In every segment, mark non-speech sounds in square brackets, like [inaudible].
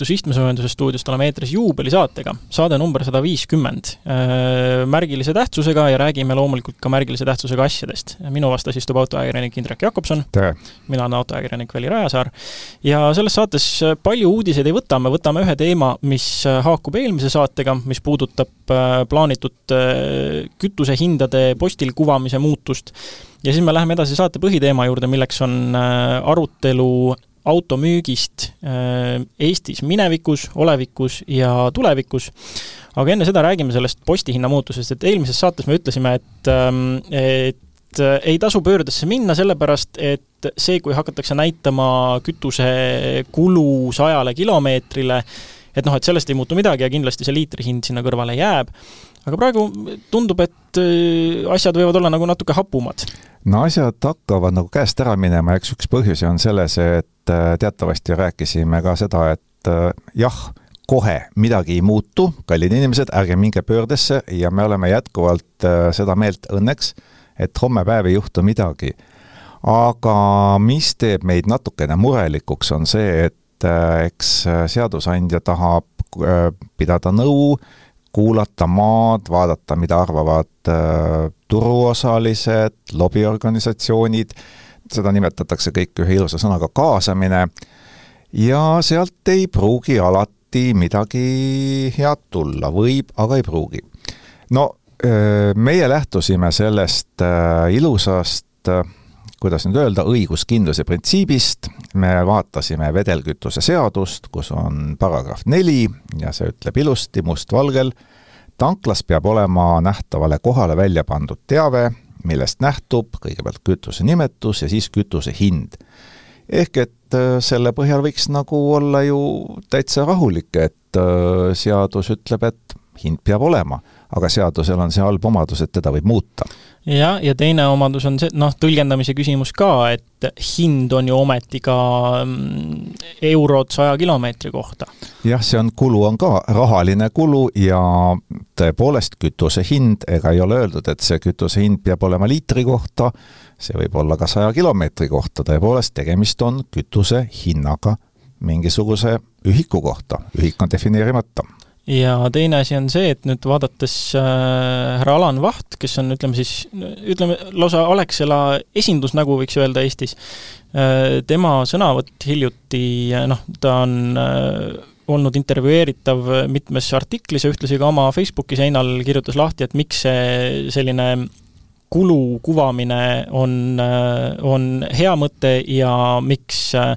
Saareõhtuse istmesoojenduse stuudiost oleme eetris juubelisaatega, saade number sada viiskümmend. Äh, märgilise tähtsusega ja räägime loomulikult ka märgilise tähtsusega asjadest. minu vastas istub autoajakirjanik Indrek Jakobson. mina olen autoajakirjanik Veli Rajasaar. ja selles saates palju uudiseid ei võta, me võtame ühe teema, mis haakub eelmise saatega, mis puudutab plaanitud kütusehindade postil kuvamise muutust ja siis me läheme edasi saate põhiteema juurde, milleks on arutelu automüügist äh, Eestis minevikus, olevikus ja tulevikus. aga enne seda räägime sellest postihinna muutusest, et eelmises saates me ütlesime, et, ähm, et äh, ei tasu pöördesse minna, sellepärast et see, kui hakatakse näitama kütusekulu sajale kilomeetrile, et noh, et sellest ei muutu midagi ja kindlasti see liitri hind sinna kõrvale jääb aga praegu tundub, et äh, asjad võivad olla nagu natuke hapumad. no asjad hakkavad nagu käest ära minema eks üks põhjusi on selles, et äh, teatavasti rääkisime ka seda, et äh, jah, kohe midagi ei muutu, kallid inimesed, ärge minge pöördesse ja me oleme jätkuvalt seda meelt õnneks, et homme päev ei juhtu midagi. aga mis teeb meid natukene murelikuks, on see, et eks seadusandja tahab pidada nõu kuulata maad, vaadata, mida arvavad äh, turuosalised, lobiorganisatsioonid, seda nimetatakse kõik ühe ilusa sõnaga kaasamine, ja sealt ei pruugi alati midagi head tulla, võib, aga ei pruugi. no äh, meie lähtusime sellest äh, ilusast kuidas nüüd öelda, õiguskindluse printsiibist, me vaatasime vedelkütuse seadust, kus on paragrahv neli ja see ütleb ilusti mustvalgel, tanklas peab olema nähtavale kohale välja pandud teave, millest nähtub kõigepealt kütuse nimetus ja siis kütuse hind. ehk et äh, selle põhjal võiks nagu olla ju täitsa rahulik, et äh, seadus ütleb, et hind peab olema, aga seadusel on see halb omadus, et teda võib muuta. Jah, ja teine omadus on see, noh, tõlgendamise küsimus ka, et hind on ju ometi ka mm, eurod saja kilomeetri kohta. jah, see on, kulu on ka rahaline kulu ja tõepoolest kütuse hind, ega ei ole öeldud, et see kütuse hind peab olema liitri kohta, see võib olla ka saja kilomeetri kohta, tõepoolest tegemist on kütuse hinnaga mingisuguse ühiku kohta, ühik on defineerimata ja teine asi on see, et nüüd vaadates äh, härra Alan Vaht, kes on, ütleme siis, ütleme lausa Alexela esindusnägu, võiks öelda Eestis äh,, tema sõnavõtt hiljuti, noh, ta on äh, olnud intervjueeritav mitmes artiklis ja ühtlasi ka oma Facebooki seinal kirjutas lahti, et miks see selline kulu kuvamine on, äh, on hea mõte ja miks äh,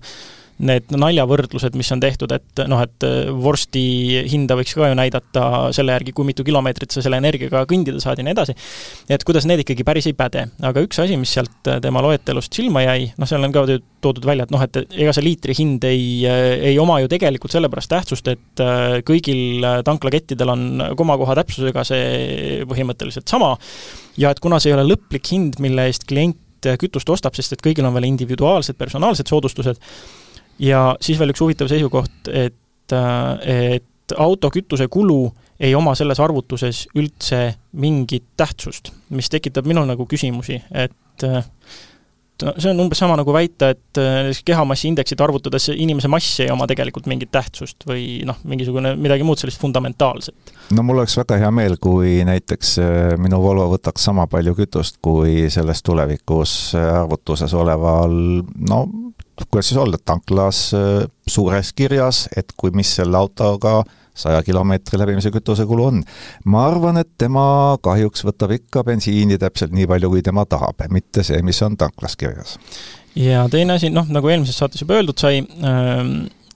need naljavõrdlused, mis on tehtud, et noh, et äh, vorsti hinda võiks ka ju näidata selle järgi, kui mitu kilomeetrit sa selle energiaga kõndida saad ja nii edasi. et kuidas need ikkagi päris ei päde, aga üks asi, mis sealt äh, tema loetelust silma jäi, noh, seal on ka toodud välja, et noh, et ega see liitri hind ei, äh, ei oma ju tegelikult sellepärast tähtsust, et kõigil tanklakettidel on komakoha täpsusega see põhimõtteliselt sama ja et kuna see ei ole lõplik hind, mille eest klient kütust ostab, sest et kõigil on veel individuaalsed personaalsed soodustused, ja siis veel üks huvitav seisukoht, et, äh, et auto kütusekulu ei oma selles arvutuses üldse mingit tähtsust, mis tekitab minul nagu küsimusi, et äh, no see on umbes sama nagu väita, et äh, kehamassi indeksit arvutades inimese mass ei oma tegelikult mingit tähtsust või noh, mingisugune midagi muud sellist fundamentaalset. no mul oleks väga hea meel, kui näiteks minu Volvo võtaks sama palju kütust, kui selles tulevikus arvutuses oleval no kuidas siis öelda, tanklas äh, suures kirjas, et kui, mis selle autoga saja kilomeetri läbimise kütusekulu on. ma arvan, et tema kahjuks võtab ikka bensiini täpselt nii palju, kui tema tahab, mitte see, mis on tanklas kirjas. ja teine asi, noh, nagu eelmises saates juba öeldud sai äh,,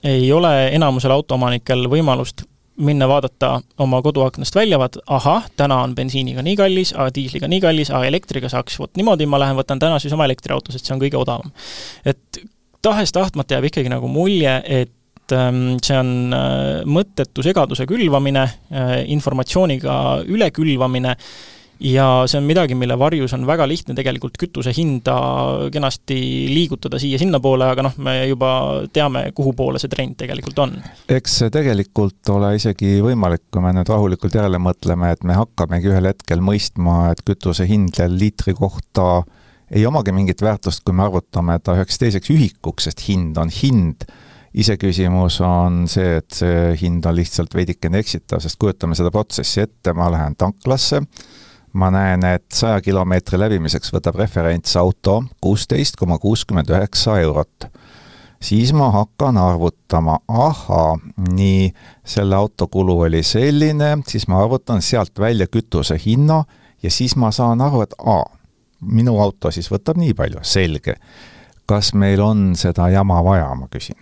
ei ole enamusel autoomanikel võimalust minna vaadata oma koduaknast välja, vaat ahah, täna on bensiiniga nii kallis, diisliga nii kallis, elektriga saaks vot niimoodi, ma lähen võtan täna siis oma elektriauto, sest see on kõige odavam. et tahes-tahtmata jääb ikkagi nagu mulje, et ähm, see on äh, mõttetu segaduse külvamine, äh, informatsiooniga ülekülvamine ja see on midagi, mille varjus on väga lihtne tegelikult kütuse hinda kenasti liigutada siia-sinnapoole, aga noh, me juba teame, kuhu poole see trend tegelikult on. eks see tegelikult ole isegi võimalik, kui me nüüd rahulikult järele mõtleme, et me hakkamegi ühel hetkel mõistma, et kütuse hind liitri kohta äh, ei omagi mingit väärtust, kui me arvutame ta üheks teiseks ühikuks, sest hind on hind. iseküsimus on see, et see hind on lihtsalt veidikene eksitav, sest kujutame seda protsessi ette, ma lähen tanklasse, ma näen, et saja kilomeetri läbimiseks võtab referentsauto kuusteist koma kuuskümmend üheksa eurot. siis ma hakkan arvutama, ahaa, nii, selle auto kulu oli selline, siis ma arvutan sealt välja kütuse hinna ja siis ma saan aru, et aa, minu auto siis võtab nii palju, selge. kas meil on seda jama vaja, ma küsin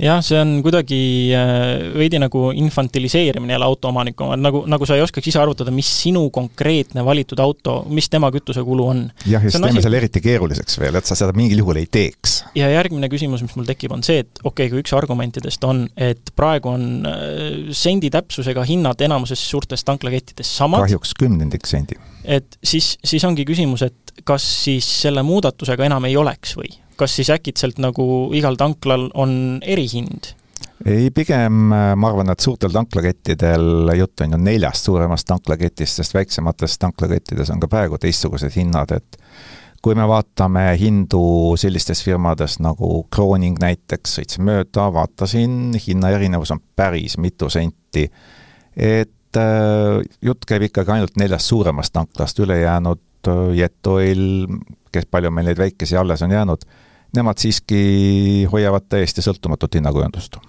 jah, see on kuidagi äh, veidi nagu infantiliseerimine jälle autoomaniku, nagu, nagu sa ei oskaks ise arvutada, mis sinu konkreetne valitud auto, mis tema kütusekulu on. jah, ja siis teeme asi... selle eriti keeruliseks veel, et sa seda mingil juhul ei teeks. ja järgmine küsimus, mis mul tekib, on see, et okei okay,, kui üks argumentidest on, et praegu on äh, sendi täpsusega hinnad enamuses suurtes tanklakettides samad. kahjuks kümnendik sendi. et siis, siis ongi küsimus, et kas siis selle muudatusega enam ei oleks või? Kas siis äkitselt nagu igal tanklal on erihind? ei, pigem äh, ma arvan, et suurtel tanklakettidel, jutt on ju neljast suuremast tanklaketist, sest väiksemates tanklakettides on ka praegu teistsugused hinnad, et kui me vaatame hindu sellistes firmades nagu Crooning näiteks, sõitsin mööda, vaatasin, hinnaerinevus on päris mitu senti. et äh, jutt käib ikkagi ainult neljast suuremast tanklast, ülejäänud äh, Jetoil, kes palju meil neid väikesi alles on jäänud nemad siiski hoiavad täiesti sõltumatut hinnakujundust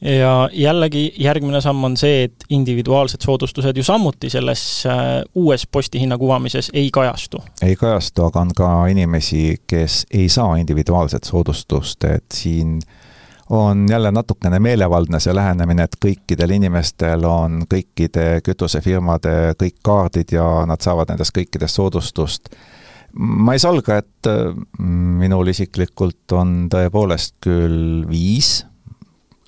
ja jällegi järgmine samm on see, et individuaalsed soodustused ju samuti selles äh, uues postihinna kuvamises ei kajastu. ei kajastu, aga on ka inimesi, kes ei saa individuaalset soodustust, et siin on jälle natukene meelevaldne see lähenemine, et kõikidel inimestel on kõikide kütusefirmade kõik kaardid ja nad saavad nendest kõikidest soodustust ma ei salga, et mm, minul isiklikult on tõepoolest küll viis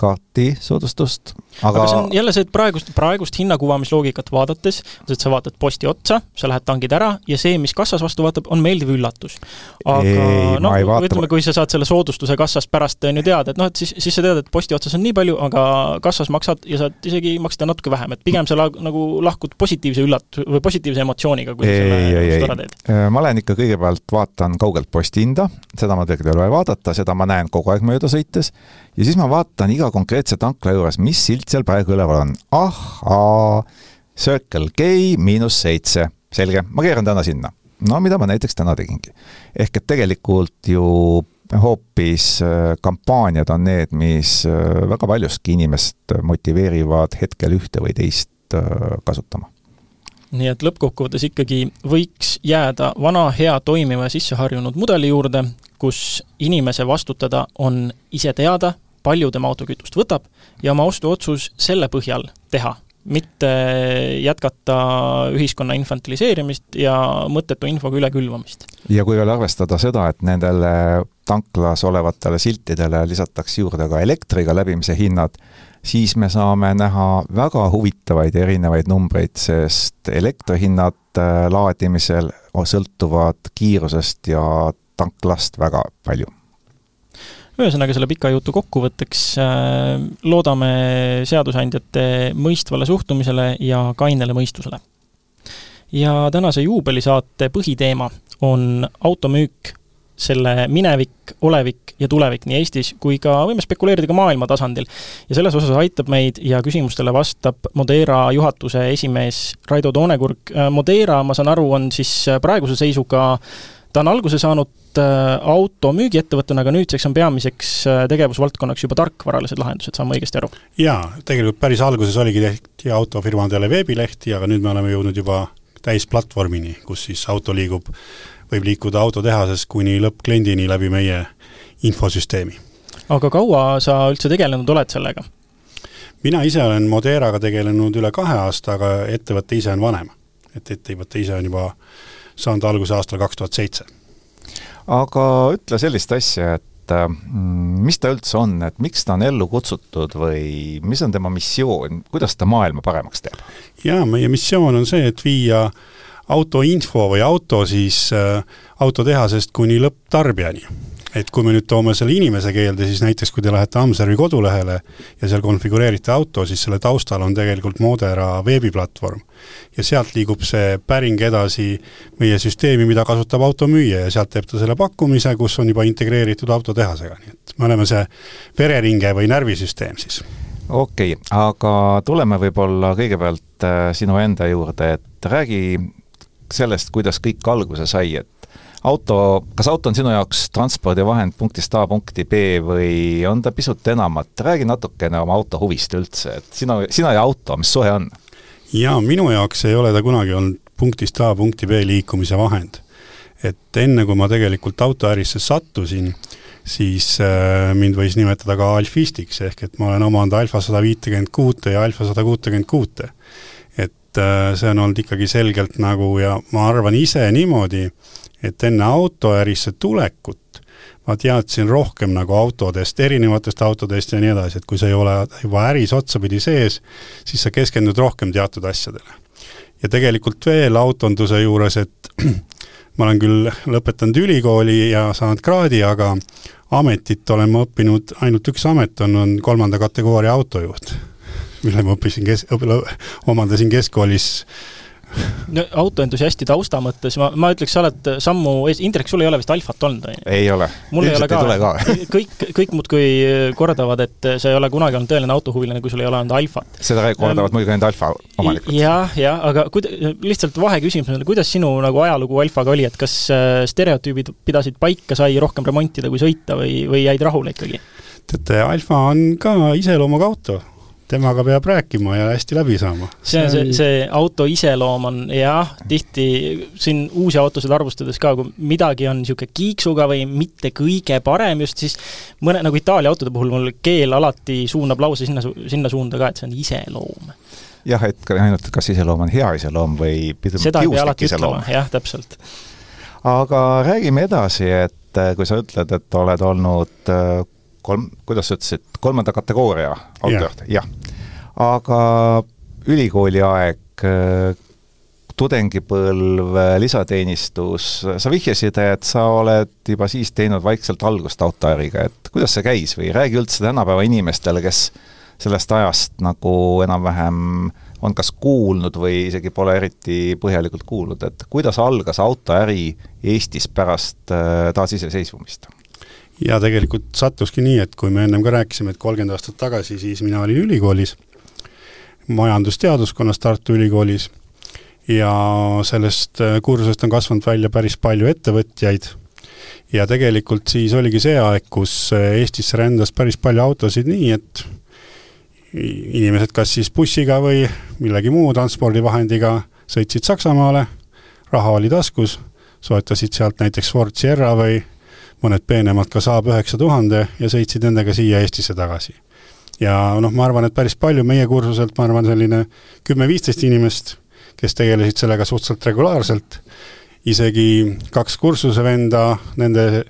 kaarti soodustust, aga aga see on jälle see, et praegust, praegust hinnakuvamisloogikat vaadates, et sa vaatad posti otsa, sa lähed tangid ära ja see, mis kassas vastu vaatab, on meeldiv üllatus. aga noh, ütleme, kui sa saad selle soodustuse kassast pärast, on ju, teada, et noh, et siis, siis sa tead, et posti otsas on nii palju, aga kassas maksad ja saad isegi maksta natuke vähem, et pigem sa la-, nagu lahkud positiivse üllat- või positiivse emotsiooniga, kui sa selle ära teed. Ma lähen ikka kõigepealt vaatan kaugelt posti hinda, seda ma tegelikult ei ole vaja vaadata, seda ma näen kogu aeg mööda sõites, ja siis ma vaatan iga konkreetse tankla juures, mis silt seal praegu üleval on. ahhaa, Circle K miinus seitse, selge, ma keeran täna sinna. no mida ma näiteks täna tegingi. ehk et tegelikult ju hoopis äh, kampaaniad on need, mis äh, väga paljuski inimest motiveerivad hetkel ühte või teist äh, kasutama nii et lõppkokkuvõttes ikkagi võiks jääda vana hea toimiva ja sisseharjunud mudeli juurde, kus inimese vastutada on ise teada, palju tema auto kütust võtab ja oma ostuotsus selle põhjal teha, mitte jätkata ühiskonna infantiliseerimist ja mõttetu infoga ülekülvamist. ja kui veel arvestada seda, et nendele tanklas olevatele siltidele lisatakse juurde ka elektriga läbimise hinnad, siis me saame näha väga huvitavaid erinevaid numbreid, sest elektrihinnad äh, laadimisel sõltuvad kiirusest ja tanklast väga palju ühesõnaga, selle pika jutu kokkuvõtteks äh, loodame seadusandjate mõistvale suhtumisele ja kainele mõistusele. ja tänase juubelisaate põhiteema on automüük, selle minevik, olevik ja tulevik nii Eestis kui ka võime spekuleerida ka maailma tasandil. ja selles osas aitab meid ja küsimustele vastab Modera juhatuse esimees Raido Toonekurg. Äh, Modera, ma saan aru, on siis praeguse seisuga ta on alguse saanud äh, auto müügiettevõttena, aga nüüdseks on peamiseks äh, tegevusvaldkonnaks juba tarkvaralised lahendused, saan ma õigesti aru? jaa, tegelikult päris alguses oligi tehti autofirmadele veebilehti, aga nüüd me oleme jõudnud juba täisplatvormini, kus siis auto liigub, võib liikuda autotehasest kuni lõppkliendini läbi meie infosüsteemi. aga kaua sa üldse tegelenud oled sellega? mina ise olen Moderaga tegelenud üle kahe aasta, aga ettevõte ise on vanem. et ettevõte ise on juba saanud alguse aastal kaks tuhat seitse. aga ütle sellist asja, et mm, mis ta üldse on, et miks ta on ellu kutsutud või mis on tema missioon, kuidas ta maailma paremaks teeb? jaa, meie missioon on see, et viia autoinfo või auto siis äh, autotehasest kuni lõpptarbijani. Et kui me nüüd toome selle inimese keelde, siis näiteks kui te lähete Amservi kodulehele ja seal konfigureerite auto, siis selle taustal on tegelikult Modera veebiplatvorm. ja sealt liigub see päring edasi meie süsteemi, mida kasutab automüüja ja sealt teeb ta selle pakkumise, kus on juba integreeritud autotehasega, nii et me oleme see vereringe või närvisüsteem siis okei okay,, aga tuleme võib-olla kõigepealt äh, sinu enda juurde, et räägi sellest, kuidas kõik alguse sai, et auto, kas auto on sinu jaoks transpordivahend punktist A punkti B või on ta pisut enamat, räägi natukene oma auto huvist üldse, et sina, sina ja auto, mis suhe on? jaa, minu jaoks ei ole ta kunagi olnud punktist A punkti B liikumise vahend. et enne, kui ma tegelikult autoärisse sattusin, siis äh, mind võis nimetada ka alfistiks, ehk et ma olen omanud Alfa sada viitekümmet kuute ja Alfa sada kuutekümmet kuute. et äh, see on olnud ikkagi selgelt nagu ja ma arvan ise niimoodi, et enne autoärisse tulekut ma teadsin rohkem nagu autodest, erinevatest autodest ja nii edasi, et kui sa ei ole juba äris otsapidi sees, siis sa keskendud rohkem teatud asjadele. ja tegelikult veel autonduse juures, et [clears throat] ma olen küll lõpetanud ülikooli ja saanud kraadi, aga ametit olen ma õppinud, ainult üks amet on, on kolmanda kategooria autojuht, mille ma õppisin kes-, omandasin keskkoolis no autoentusiasti tausta mõttes ma, ma ütleks, sa oled sammu ees, Indrek, sul ei ole vist Alfat olnud, on ju? ei ole. mul ei ole ka, kõik, kõik muudkui kordavad, et sa ei ole kunagi olnud tõeline autohuvilane, kui sul ei ole olnud Alfat. seda kordavad um, muidugi ainult Alfa omanikud. jah, jah, aga kuid-, lihtsalt vaheküsimus on, kuidas sinu nagu ajalugu Alfaga oli, et kas äh, stereotüübid pidasid paika, sai rohkem remontida kui sõita või, või jäid rahule ikkagi? teate, Alfa on ka iseloomuga auto temaga peab rääkima ja hästi läbi saama. see on see, see auto iseloom on jah, tihti siin uusi autosid arvustades ka, kui midagi on niisugune kiiksuga või mitte kõige parem just, siis mõne, nagu Itaalia autode puhul mul keel alati suunab lause sinna, sinna suunda ka, et see on iseloom. jah, et ainult, kas iseloom on hea iseloom või seda ei pea alati ütlema, jah, täpselt. aga räägime edasi, et äh, kui sa ütled, et oled olnud äh, kolm, kuidas sa ütlesid, kolmanda kategooria autojuht, jah. Ja.. aga ülikooli aeg, tudengipõlv, lisateenistus, sa vihjasid, et sa oled juba siis teinud vaikselt algust autoäriga, et kuidas see käis või räägi üldse tänapäeva inimestele, kes sellest ajast nagu enam-vähem on kas kuulnud või isegi pole eriti põhjalikult kuulnud, et kuidas algas autoäri Eestis pärast äh, taasiseseisvumist? Ja tegelikult sattuski nii, et kui me ennem ka rääkisime, et kolmkümmend aastat tagasi, siis mina olin ülikoolis, majandusteaduskonnas Tartu Ülikoolis, ja sellest äh, kursusest on kasvanud välja päris palju ettevõtjaid. Ja tegelikult siis oligi see aeg, kus äh, Eestisse rändas päris palju autosid nii, et inimesed kas siis bussiga või millegi muu transpordivahendiga sõitsid Saksamaale, raha oli taskus, soetasid sealt näiteks Ford Sierra või mõned peenemad ka Saab üheksa tuhande ja sõitsid nendega siia Eestisse tagasi. ja noh, ma arvan, et päris palju meie kursuselt, ma arvan, selline kümme-viisteist inimest, kes tegelesid sellega suhteliselt regulaarselt, isegi kaks kursuse venda, nende,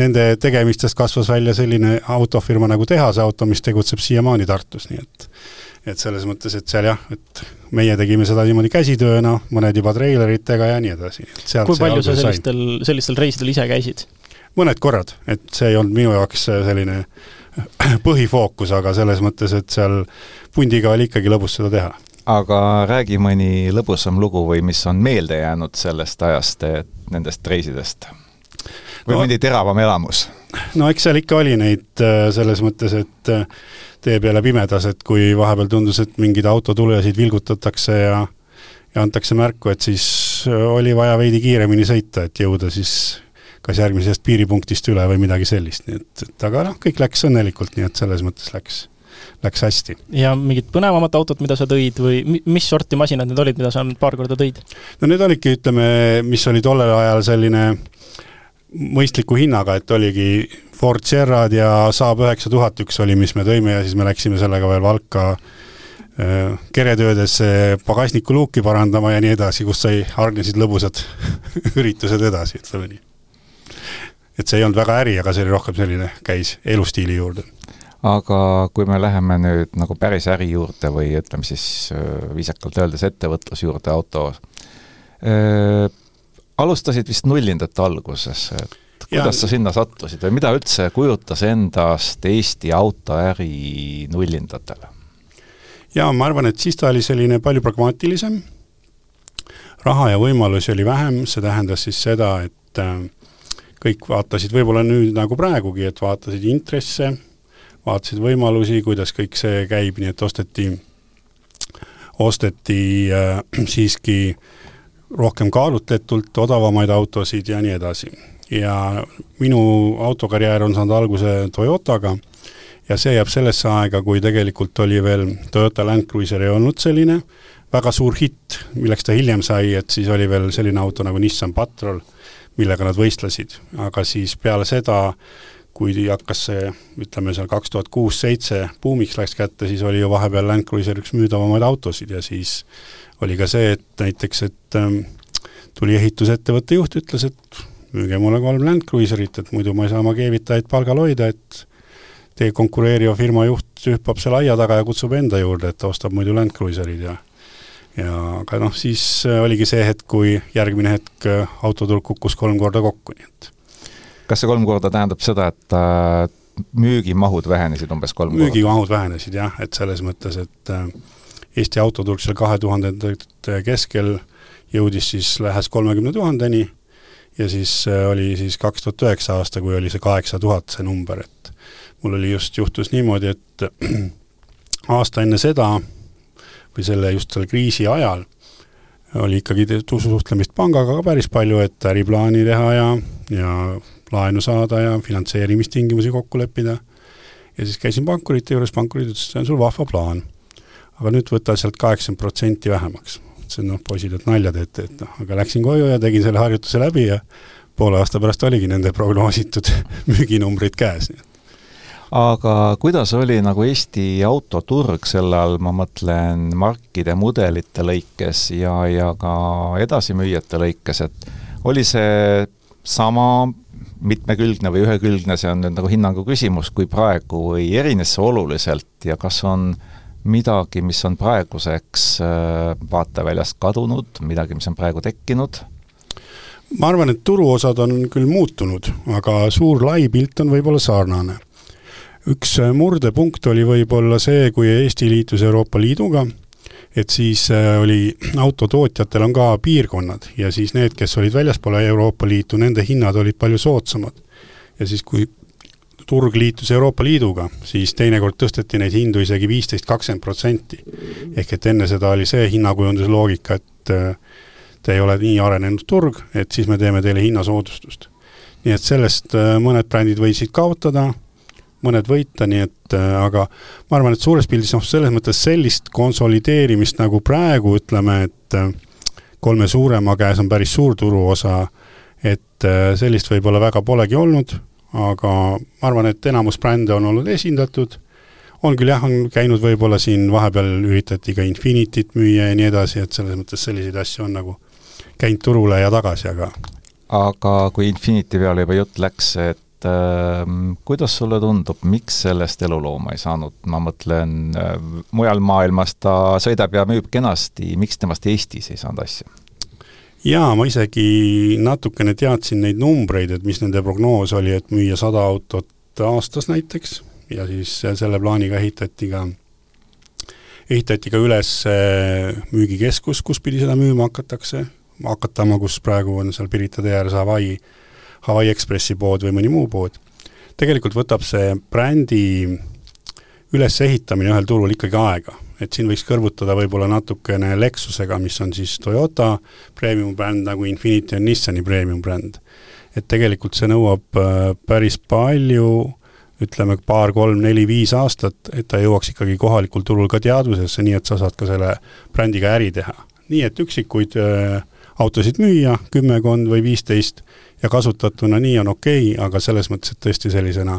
nende tegemistest kasvas välja selline autofirma nagu Tehase Auto, mis tegutseb siiamaani Tartus, nii et et selles mõttes, et seal jah, et meie tegime seda niimoodi käsitööna, mõned juba treileritega ja nii edasi. kui palju sa sellistel, sellistel reisidel ise käisid? Mõned korrad, et see ei olnud minu jaoks selline põhifookus, aga selles mõttes, et seal pundiga oli ikkagi lõbus seda teha. aga räägi mõni lõbusam lugu või mis on meelde jäänud sellest ajast, nendest reisidest? või no, mõni teravam elamus? no eks seal ikka oli neid äh, selles mõttes, et äh, tee peale pimedas, et kui vahepeal tundus, et mingeid autotulejasid vilgutatakse ja ja antakse märku, et siis äh, oli vaja veidi kiiremini sõita, et jõuda siis kas järgmisest piiripunktist üle või midagi sellist, nii et, et aga noh, kõik läks õnnelikult, nii et selles mõttes läks, läks hästi. ja mingit põnevamat autot, mida sa tõid või mis sorti masinad need olid, mida sa paar korda tõid? no need olidki, ütleme, mis oli tollel ajal selline mõistliku hinnaga, et oligi Ford Sierrad ja Saab üheksa tuhat üks oli, mis me tõime ja siis me läksime sellega veel Valka keretöödesse pagasniku luuki parandama ja nii edasi, kus sai, hargnesid lõbusad [laughs] üritused edasi, ütleme nii et see ei olnud väga äri, aga see oli rohkem selline, käis elustiili juurde. aga kui me läheme nüüd nagu päris äri juurde või ütleme siis äh, viisakalt öeldes ettevõtluse juurde auto äh,, alustasid vist nullindate alguses, et kuidas sa sinna sattusid või mida üldse kujutas endast Eesti autoäri nullindatele? jaa, ma arvan, et siis ta oli selline palju pragmaatilisem, raha ja võimalusi oli vähem, see tähendas siis seda, et äh, kõik vaatasid võib-olla nüüd nagu praegugi, et vaatasid intresse, vaatasid võimalusi, kuidas kõik see käib, nii et osteti, osteti äh, [clears throat] siiski rohkem kaalutletult odavamaid autosid ja nii edasi. ja minu autokarjäär on saanud alguse Toyotaga ja see jääb sellesse aega, kui tegelikult oli veel Toyota Land Cruiser ei olnud selline väga suur hitt, milleks ta hiljem sai, et siis oli veel selline auto nagu Nissan Patrol, millega nad võistlesid, aga siis peale seda, kui hakkas see, ütleme seal kaks tuhat kuus-seitse buumiks läks kätte, siis oli ju vahepeal Land Cruiser üks müüdavamaid autosid ja siis oli ka see, et näiteks, et ähm, tuli ehitusettevõtte juht, ütles, et müüge mulle kolm Land Cruiserit, et muidu ma ei saa oma keevitajaid palgal hoida, et teie konkureeriva firma juht hüppab selle aia taga ja kutsub enda juurde, et ostab muidu Land Cruiserid ja ja aga noh, siis äh, oligi see hetk, kui järgmine hetk äh, autoturg kukkus kolm korda kokku, nii et kas see kolm korda tähendab seda, et äh, müügimahud vähenesid umbes kolm korda? müügimahud vähenesid jah, et selles mõttes, et Eesti autoturg seal kahe tuhandendate keskel jõudis siis, lähes kolmekümne tuhandeni ja siis oli siis kaks tuhat üheksa aasta, kui oli see kaheksa tuhat, see number, et mul oli just, juhtus niimoodi, et [clears throat] aasta enne seda või selle, just selle kriisi ajal oli ikkagi suhtlemist pangaga ka päris palju, et äriplaani teha ja, ja laenu saada ja finantseerimistingimusi kokku leppida. ja siis käisin pankurite juures, pankurid ütlesid, see on sul vahva plaan. aga nüüd võta sealt kaheksakümmend protsenti vähemaks. ütlesin, noh, poisid, et nalja teete, et noh, aga läksin koju ja tegin selle harjutuse läbi ja poole aasta pärast oligi nende prognoositud [laughs] müüginumbrid käes, nii et aga kuidas oli nagu Eesti autoturg sel ajal, ma mõtlen markide, mudelite lõikes ja, ja ka edasimüüjate lõikes, et oli see sama mitmekülgne või ühekülgne, see on nüüd nagu hinnangu küsimus, kui praegu või erines see oluliselt ja kas on midagi, mis on praeguseks äh, vaateväljast kadunud, midagi, mis on praegu tekkinud? ma arvan, et turuosad on küll muutunud, aga suur lai pilt on võib-olla sarnane üks äh, murdepunkt oli võib-olla see, kui Eesti liitus Euroopa Liiduga, et siis äh, oli, autotootjatel on ka piirkonnad ja siis need, kes olid väljaspool Euroopa Liitu, nende hinnad olid palju soodsamad. ja siis, kui turg liitus Euroopa Liiduga, siis teinekord tõsteti neid hindu isegi viisteist, kakskümmend protsenti. ehk et enne seda oli see hinnakujunduse loogika, et äh, te ei ole nii arenenud turg, et siis me teeme teile hinnasoodustust. nii et sellest mõned brändid võisid kaotada, mõned võita, nii et äh, aga ma arvan, et suures pildis noh, selles mõttes sellist konsolideerimist nagu praegu ütleme, et äh, kolme suurema käes on päris suur turuosa, et äh, sellist võib-olla väga polegi olnud, aga ma arvan, et enamus brände on olnud esindatud, on küll jah, on käinud võib-olla siin vahepeal üritati ka Infinityt müüa ja nii edasi, et selles mõttes selliseid asju on nagu käinud turule ja tagasi, aga aga kui Infinity peale juba jutt läks, et et äh, kuidas sulle tundub, miks sellest elulooma ei saanud, ma mõtlen äh,, mujal maailmas ta sõidab ja müüb kenasti, miks temast Eestis ei saanud asja? jaa, ma isegi natukene teadsin neid numbreid, et mis nende prognoos oli, et müüa sada autot aastas näiteks. Ja siis selle plaaniga ehitati ka, ehitati ka üles äh, müügikeskus, kus pidi seda müüma hakatakse, hakatama, kus praegu on seal Pirita tee ääres Hawaii Hawaii Ekspressi pood või mõni muu pood, tegelikult võtab see brändi ülesehitamine ühel turul ikkagi aega, et siin võiks kõrvutada võib-olla natukene Lexusega, mis on siis Toyota premium bränd, nagu Infiniti on Nissani premium bränd. et tegelikult see nõuab äh, päris palju, ütleme paar-kolm-neli-viis aastat, et ta jõuaks ikkagi kohalikul turul ka teadvusesse, nii et sa saad ka selle brändiga äri teha. nii et üksikuid äh, autosid müüa, kümmekond või viisteist, ja kasutatuna nii on okei okay,, aga selles mõttes, et tõesti sellisena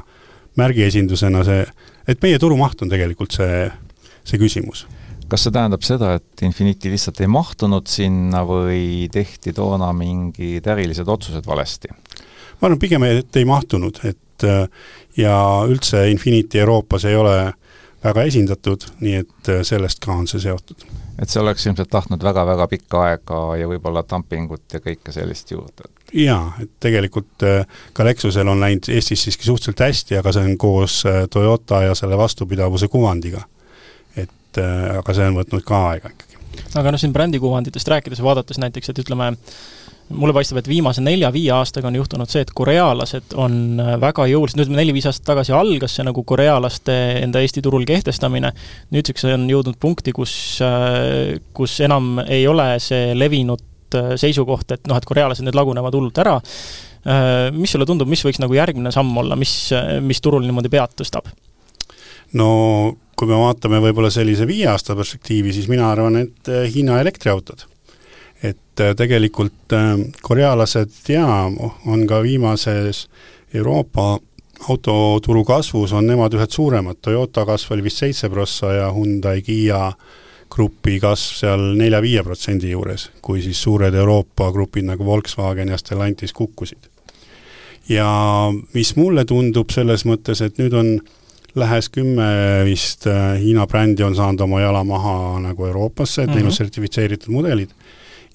märgiesindusena see, et meie turumaht on tegelikult see, see küsimus. kas see tähendab seda, et Infiniti lihtsalt ei mahtunud sinna või tehti toona mingid ärilised otsused valesti? ma arvan pigem, et ei mahtunud, et ja üldse Infiniti Euroopas ei ole väga esindatud, nii et sellest ka on see seotud et see oleks ilmselt tahtnud väga-väga pikka aega ja võib-olla dumpingut ja kõike sellist juurde. Jaa, et tegelikult äh, ka Lexusel on läinud Eestis siiski suhteliselt hästi, aga see on koos äh, Toyota ja selle vastupidavuse kuvandiga. et äh, aga see on võtnud ka aega ikkagi. aga noh, siin brändikuvanditest rääkides, vaadates näiteks, et ütleme, mulle paistab, et viimase nelja-viie aastaga on juhtunud see, et korealased on väga jõuliselt, no ütleme, neli-viis aastat tagasi algas see nagu korealaste enda Eesti turul kehtestamine, nüüdseks on jõudnud punkti, kus, kus enam ei ole see levinud äh, seisukoht, et noh, et korealased nüüd lagunevad hullult ära, mis sulle tundub, mis võiks nagu järgmine samm olla, mis, mis turul niimoodi pead tõstab? no kui me vaatame võib-olla sellise viie aasta perspektiivi, siis mina arvan, et Hiina elektriautod. Et äh, tegelikult äh, korealased jaa, on ka viimases Euroopa autoturu kasvus on nemad ühed suuremad, Toyota kasv oli vist seitse prossa ja Hyundai, Kiia grupi kasv seal nelja-viie protsendi juures, kui siis suured Euroopa grupid nagu Volkswagen ja Stellantis kukkusid. ja mis mulle tundub selles mõttes, et nüüd on lähes kümme vist äh, Hiina brändi on saanud oma jala maha nagu Euroopasse, et mm -hmm. neil on mhm. sertifitseeritud mudelid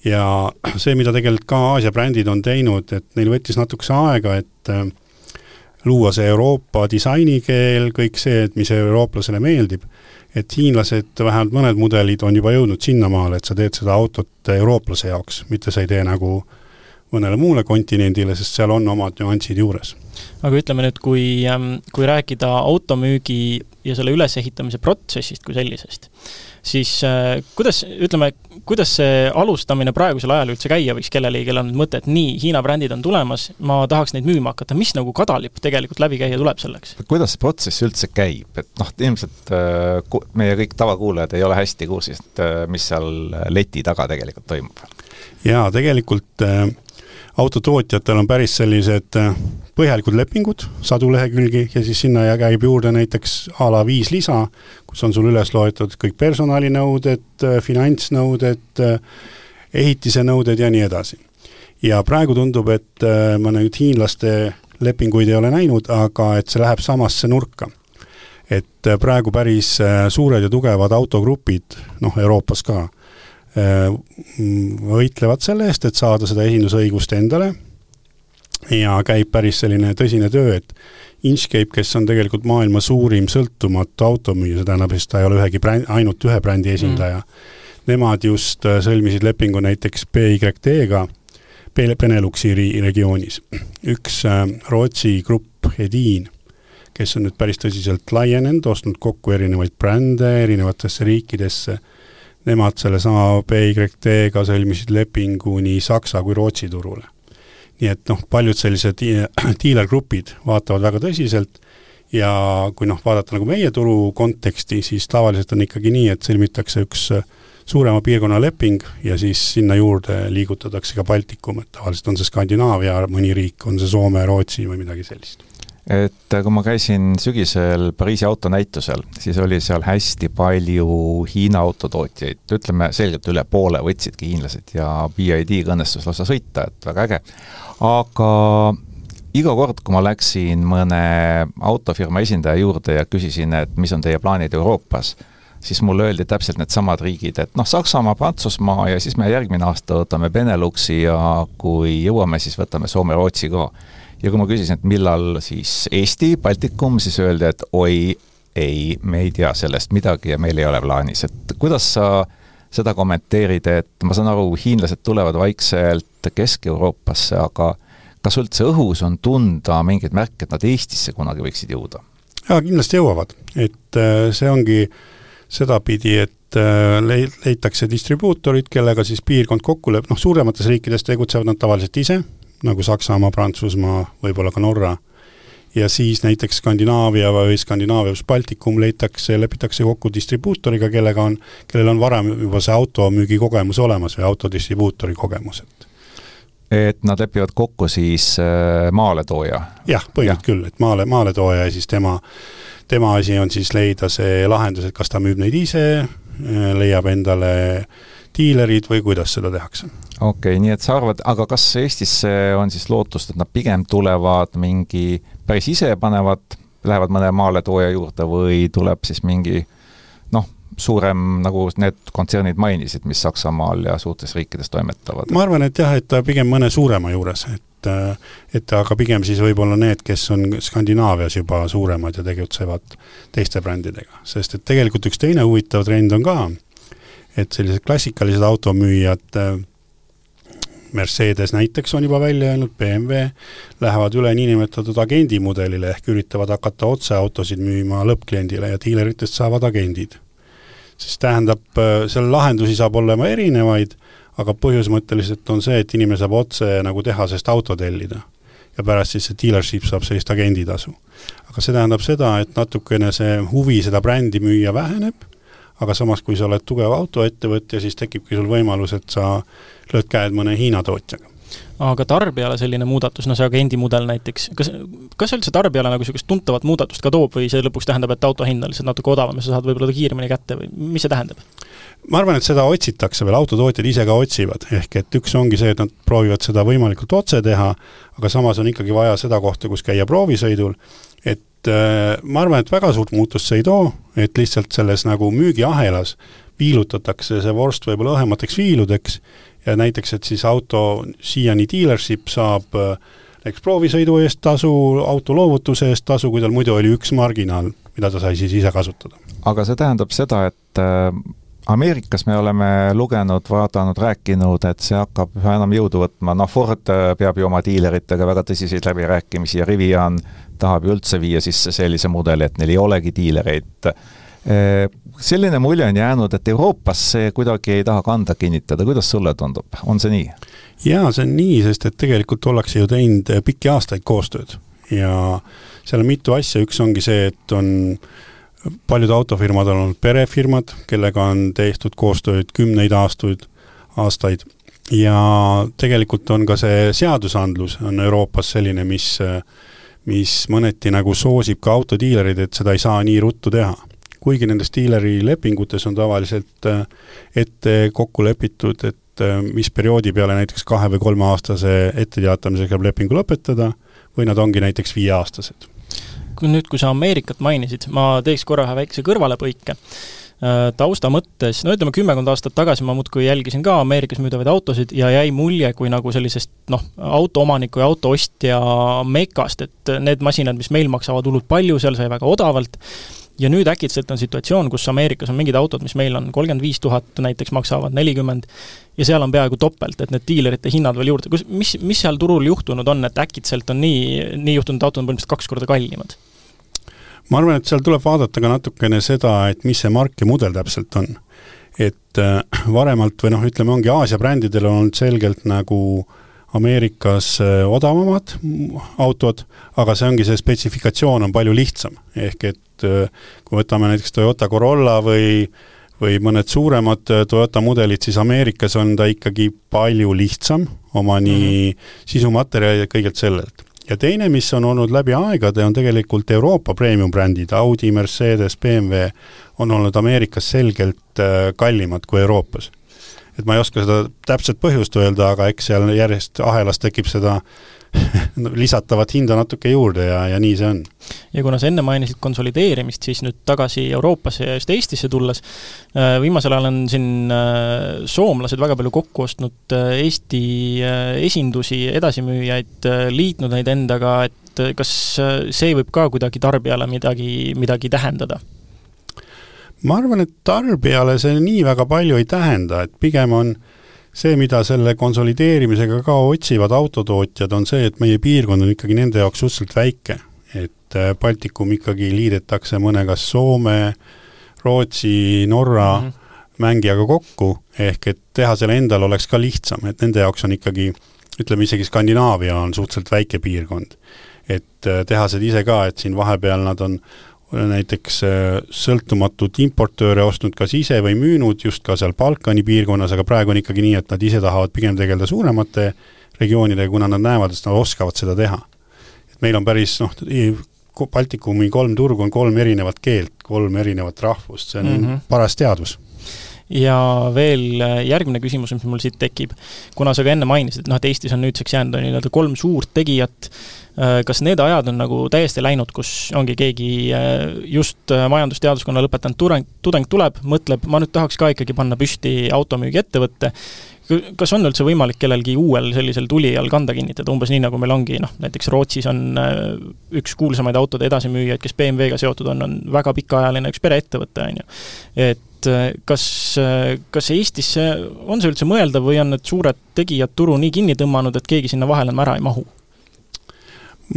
ja [clears throat] see, mida tegelikult ka Aasia brändid on teinud, et neil võttis natukese aega, et äh, luua see Euroopa disainikeel, kõik see, et mis eurooplasele meeldib, et hiinlased, vähemalt mõned mudelid on juba jõudnud sinnamaale, et sa teed seda autot eurooplase jaoks, mitte sa ei tee nagu mõnele muule kontinendile, sest seal on omad nüansid juures. aga ütleme nüüd, kui, ähm, kui rääkida automüügi ja selle ülesehitamise protsessist kui sellisest, siis äh, kuidas, ütleme, kuidas see alustamine praegusel ajal üldse käia võiks kellelegi, kellel on mõte, et nii, Hiina brändid on tulemas, ma tahaks neid müüma hakata, mis nagu kadalipp tegelikult läbi käia tuleb selleks? kuidas see protsess üldse käib, et noh, ilmselt äh, meie kõik tavakuulajad ei ole hästi kursis, et äh, mis seal leti taga tegelikult toimub? jaa, tegelikult äh, autotootjatel on päris sellised äh, põhjalikud lepingud, sadu lehekülgi ja siis sinna käib juurde näiteks a la viis lisa, kus on sul üles loetud kõik personalinõuded, finantsnõuded, ehitise nõuded ja nii edasi. ja praegu tundub, et äh, ma nüüd hiinlaste lepinguid ei ole näinud, aga et see läheb samasse nurka. et äh, praegu päris äh, suured ja tugevad autogrupid, noh, Euroopas ka, võitlevad selle eest, et saada seda esindusõigust endale ja käib päris selline tõsine töö, et Inchcape, kes on tegelikult maailma suurim sõltumatu automüüja, see tähendab, siis ta ei ole ühegi bränd, ainult ühe brändi esindaja mm., nemad just äh, sõlmisid lepingu näiteks BYD-ga Beneluxi regioonis. üks äh, Rootsi grupp, Edin, kes on nüüd päris tõsiselt laienenud, ostnud kokku erinevaid brände erinevatesse riikidesse, nemad sellesama BYD-ga sõlmisid lepingu nii Saksa kui Rootsi turule. Nii et noh, paljud sellised [clears throat] diilergrupid vaatavad väga tõsiselt ja kui noh, vaadata nagu meie turu konteksti, siis tavaliselt on ikkagi nii, et sõlmitakse üks suurema piirkonna leping ja siis sinna juurde liigutatakse ka Baltikum, et tavaliselt on see Skandinaavia mõni riik, on see Soome, Rootsi või midagi sellist et kui ma käisin sügisel Pariisi autonäitusel, siis oli seal hästi palju Hiina autotootjaid, ütleme selgelt üle poole võtsidki hiinlased ja BID-ga õnnestus lausa sõita, et väga äge. aga iga kord, kui ma läksin mõne autofirma esindaja juurde ja küsisin, et mis on teie plaanid Euroopas, siis mulle öeldi täpselt needsamad riigid, et noh, Saksamaa, Prantsusmaa ja siis me järgmine aasta võtame Beneluxi ja kui jõuame, siis võtame Soome, Rootsi ka ja kui ma küsisin, et millal siis Eesti, Baltikum, siis öeldi, et oi, ei, me ei tea sellest midagi ja meil ei ole plaanis, et kuidas sa seda kommenteerid, et ma saan aru, hiinlased tulevad vaikselt Kesk-Euroopasse, aga kas üldse õhus on tunda mingeid märke, et nad Eestisse kunagi võiksid jõuda? jaa, kindlasti jõuavad, et äh, see ongi sedapidi, et äh, leitakse distribuutorid, kellega siis piirkond kokku lööb, noh, suuremates riikides tegutsevad nad tavaliselt ise, nagu Saksamaa, Prantsusmaa, võib-olla ka Norra, ja siis näiteks Skandinaavia või Skandinaavia pluss Baltikum leitakse, lepitakse kokku distribuutoriga, kellega on, kellel on varem juba see automüügi kogemus olemas või autodistribuutori kogemus, et et nad lepivad kokku siis äh, maaletooja? jah, põhimõtteliselt küll, et maale, maaletooja ja siis tema, tema asi on siis leida see lahendus, et kas ta müüb neid ise, äh, leiab endale diilerid või kuidas seda tehakse okei okay,, nii et sa arvad, aga kas Eestisse on siis lootust, et nad pigem tulevad mingi, päris ise panevad, lähevad mõne maaletooja juurde või tuleb siis mingi noh, suurem, nagu need kontsernid mainisid, mis Saksamaal ja suurtes riikides toimetavad? ma arvan, et jah, et ta pigem mõne suurema juures, et et aga pigem siis võib-olla need, kes on Skandinaavias juba suuremad ja tegutsevad teiste brändidega, sest et tegelikult üks teine huvitav trend on ka, et sellised klassikalised automüüjad Mercedes näiteks on juba välja öelnud, BMW, lähevad üle niinimetatud agendimudelile ehk üritavad hakata otse autosid müüma lõppkliendile ja diileritest saavad agendid. siis tähendab, äh, seal lahendusi saab olema erinevaid, aga põhimõtteliselt on see, et inimene saab otse nagu tehasest auto tellida. ja pärast siis see dealership saab sellist agenditasu. aga see tähendab seda, et natukene see huvi seda brändi müüa väheneb, aga samas, kui sa oled tugev autoettevõtja, siis tekibki sul võimalus, et sa lööd käed mõne Hiina tootjaga aga tarbijale selline muudatus, no see agendi mudel näiteks, kas, kas üldse tarbijale nagu niisugust tuntavat muudatust ka toob või see lõpuks tähendab, et auto hind on lihtsalt natuke odavam ja sa saad võib-olla ta kiiremini kätte või mis see tähendab? Ma arvan, et seda otsitakse veel, autotootjad ise ka otsivad, ehk et üks ongi see, et nad proovivad seda võimalikult otse teha, aga samas on ikkagi vaja seda kohta, kus käia proovisõidul, et äh, ma arvan, et väga suurt muutust see ei too, et lihtsalt selles nagu müügiahelas viilutatakse see vorst võib-olla õhemateks viiludeks ja näiteks, et siis auto siiani dealership saab äh, näiteks proovisõidu eest tasu, auto loovutuse eest tasu, kui tal muidu oli üks marginaal, mida ta sai siis ise kasutada. aga see tähendab seda, et äh, Ameerikas me oleme lugenud, vaadanud, rääkinud, et see hakkab üha enam jõudu võtma, noh, Ford äh, peab ju oma diileritega väga tõsiseid läbirääkimisi ja Rivian tahab ju üldse viia sisse sellise mudeli, et neil ei olegi diilereid. Selline mulje on jäänud, et Euroopas see kuidagi ei taha kanda kinnitada, kuidas sulle tundub, on see nii? jaa, see on nii, sest et tegelikult ollakse ju teinud pikki aastaid koostööd. Ja seal on mitu asja, üks ongi see, et on paljud autofirmad on olnud perefirmad, kellega on tehtud koostööd kümneid aastaid, aastaid ja tegelikult on ka see seadusandlus on Euroopas selline, mis mis mõneti nagu soosib ka autodiilerid, et seda ei saa nii ruttu teha kuigi nendes diileri lepingutes on tavaliselt äh, ette kokku lepitud, et äh, mis perioodi peale näiteks kahe- või kolmeaastase etteteatamisega saab lepingu lõpetada, või nad ongi näiteks viieaastased. Kui nüüd, kui sa Ameerikat mainisid, ma teeks korra ühe väikse kõrvalepõike. Äh, tausta mõttes, no ütleme, kümmekond aastat tagasi ma muudkui jälgisin ka Ameerikas müüdavaid autosid ja jäi mulje kui nagu sellisest noh, autoomaniku ja autoostja mekast, et need masinad, mis meil maksavad hullult palju, seal sai väga odavalt, ja nüüd äkitselt on situatsioon, kus Ameerikas on mingid autod, mis meil on kolmkümmend viis tuhat näiteks, maksavad nelikümmend, ja seal on peaaegu topelt, et need diilerite hinnad veel juurde, kus, mis, mis seal turul juhtunud on, et äkitselt on nii, nii juhtunud, autod on põhimõtteliselt kaks korda kallimad? Ma arvan, et seal tuleb vaadata ka natukene seda, et mis see mark ja mudel täpselt on. et äh, varemalt või noh, ütleme, ongi Aasia brändidel on olnud selgelt nagu Ameerikas äh, odavamad autod, aga see ongi, see spetsifikatsioon on palju lihtsam, ehk et äh, kui võtame näiteks Toyota Corolla või või mõned suuremad Toyota mudelid, siis Ameerikas on ta ikkagi palju lihtsam oma nii mm -hmm. sisumaterjali ja kõigelt sellelt. Ja teine, mis on olnud läbi aegade, on tegelikult Euroopa premium-brändid, Audi, Mercedes, BMW, on olnud Ameerikas selgelt äh, kallimad kui Euroopas. et ma ei oska seda täpset põhjust öelda, aga eks seal järjest ahelas tekib seda [laughs] lisatavat hinda natuke juurde ja, ja nii see on. ja kuna sa enne mainisid konsolideerimist, siis nüüd tagasi Euroopasse ja just Eestisse tulles, äh, viimasel ajal on siin äh, soomlased väga palju kokku ostnud äh, Eesti esindusi, edasimüüjaid, liitnud neid endaga, et kas see võib ka kuidagi tarbijale midagi, midagi tähendada? ma arvan, et tarbijale see nii väga palju ei tähenda, et pigem on äh, see, mida selle konsolideerimisega ka otsivad autotootjad, on see, et meie piirkond on ikkagi nende jaoks suhteliselt väike. et äh, Baltikum ikkagi liidetakse mõne kas Soome, Rootsi, Norra mm -hmm. mängijaga kokku, ehk et teha selle endal oleks ka lihtsam, et nende jaoks on ikkagi ütleme isegi Skandinaavia on suhteliselt väike piirkond. et äh, tehased ise ka, et siin vahepeal nad on näiteks äh, sõltumatut importööre ostnud kas ise või müünud just ka seal Balkani piirkonnas, aga praegu on ikkagi nii, et nad ise tahavad pigem tegeleda suuremate regioonidega, kuna nad näevad, et nad oskavad seda teha. et meil on päris noh, Baltikumi kolm turgu on kolm erinevat keelt, kolm erinevat rahvust, see on mm -hmm. paras teadvus ja veel äh, järgmine küsimus, mis mul siit tekib, kuna sa ka enne mainisid, et noh, et Eestis on nüüdseks jäänud nii-öelda kolm suurt tegijat, äh, kas need ajad on nagu täiesti läinud, kus ongi keegi äh, just majandusteaduskonna lõpetanud tudeng, tudeng tuleb, mõtleb, ma nüüd tahaks ka ikkagi panna püsti automüügiettevõtte, kas on üldse võimalik kellelgi uuel sellisel tulijal kanda kinnitada, umbes nii, nagu meil ongi noh, näiteks Rootsis on üks kuulsamaid autode edasimüüjaid, kes BMW-ga seotud on, on väga pikaajaline üks pereettevõte, on ju. et äh, kas, äh, kas Eestis on see üldse mõeldav või on need suured tegijad turu nii kinni tõmmanud, et keegi sinna vahele enam ära ei mahu?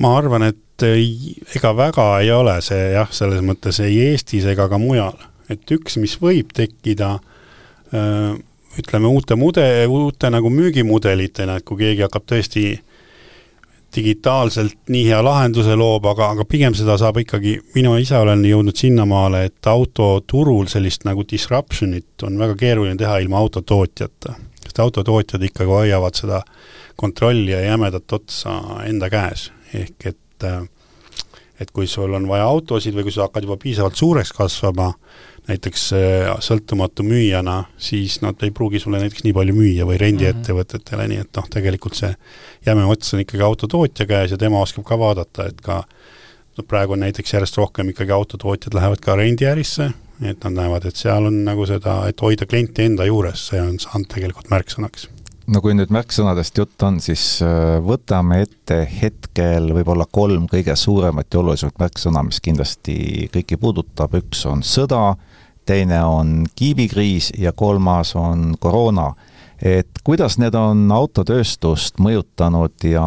ma arvan, et ega väga ei ole see jah, selles mõttes ei Eestis ega ka mujal. et üks, mis võib tekkida, äh, ütleme uute mude-, uute nagu müügimudelitena, et kui keegi hakkab tõesti digitaalselt nii hea lahenduse loob, aga, aga pigem seda saab ikkagi, mina ise olen jõudnud sinnamaale, et autoturul sellist nagu disruption'it on väga keeruline teha ilma autotootjata. sest autotootjad ikkagi hoiavad seda kontrolli ja jämedat otsa enda käes, ehk et et kui sul on vaja autosid või kui sa hakkad juba piisavalt suureks kasvama, näiteks äh, sõltumatu müüjana, siis nad ei pruugi sulle näiteks nii palju müüa või rendiettevõtetele, nii et noh, tegelikult see jäme ots on ikkagi autotootja käes ja tema oskab ka vaadata, et ka no praegu on näiteks järjest rohkem ikkagi autotootjad lähevad ka rendiärisse, et nad näevad, et seal on nagu seda, et hoida klienti enda juures, see on saanud tegelikult märksõnaks. No kui nüüd märksõnadest jutt on, siis äh, võtame ette hetkel võib-olla kolm kõige suuremat ja olulisemat märksõna, mis kindlasti kõiki puudutab, üks on sõda, teine on kiibikriis ja kolmas on koroona. et kuidas need on autotööstust mõjutanud ja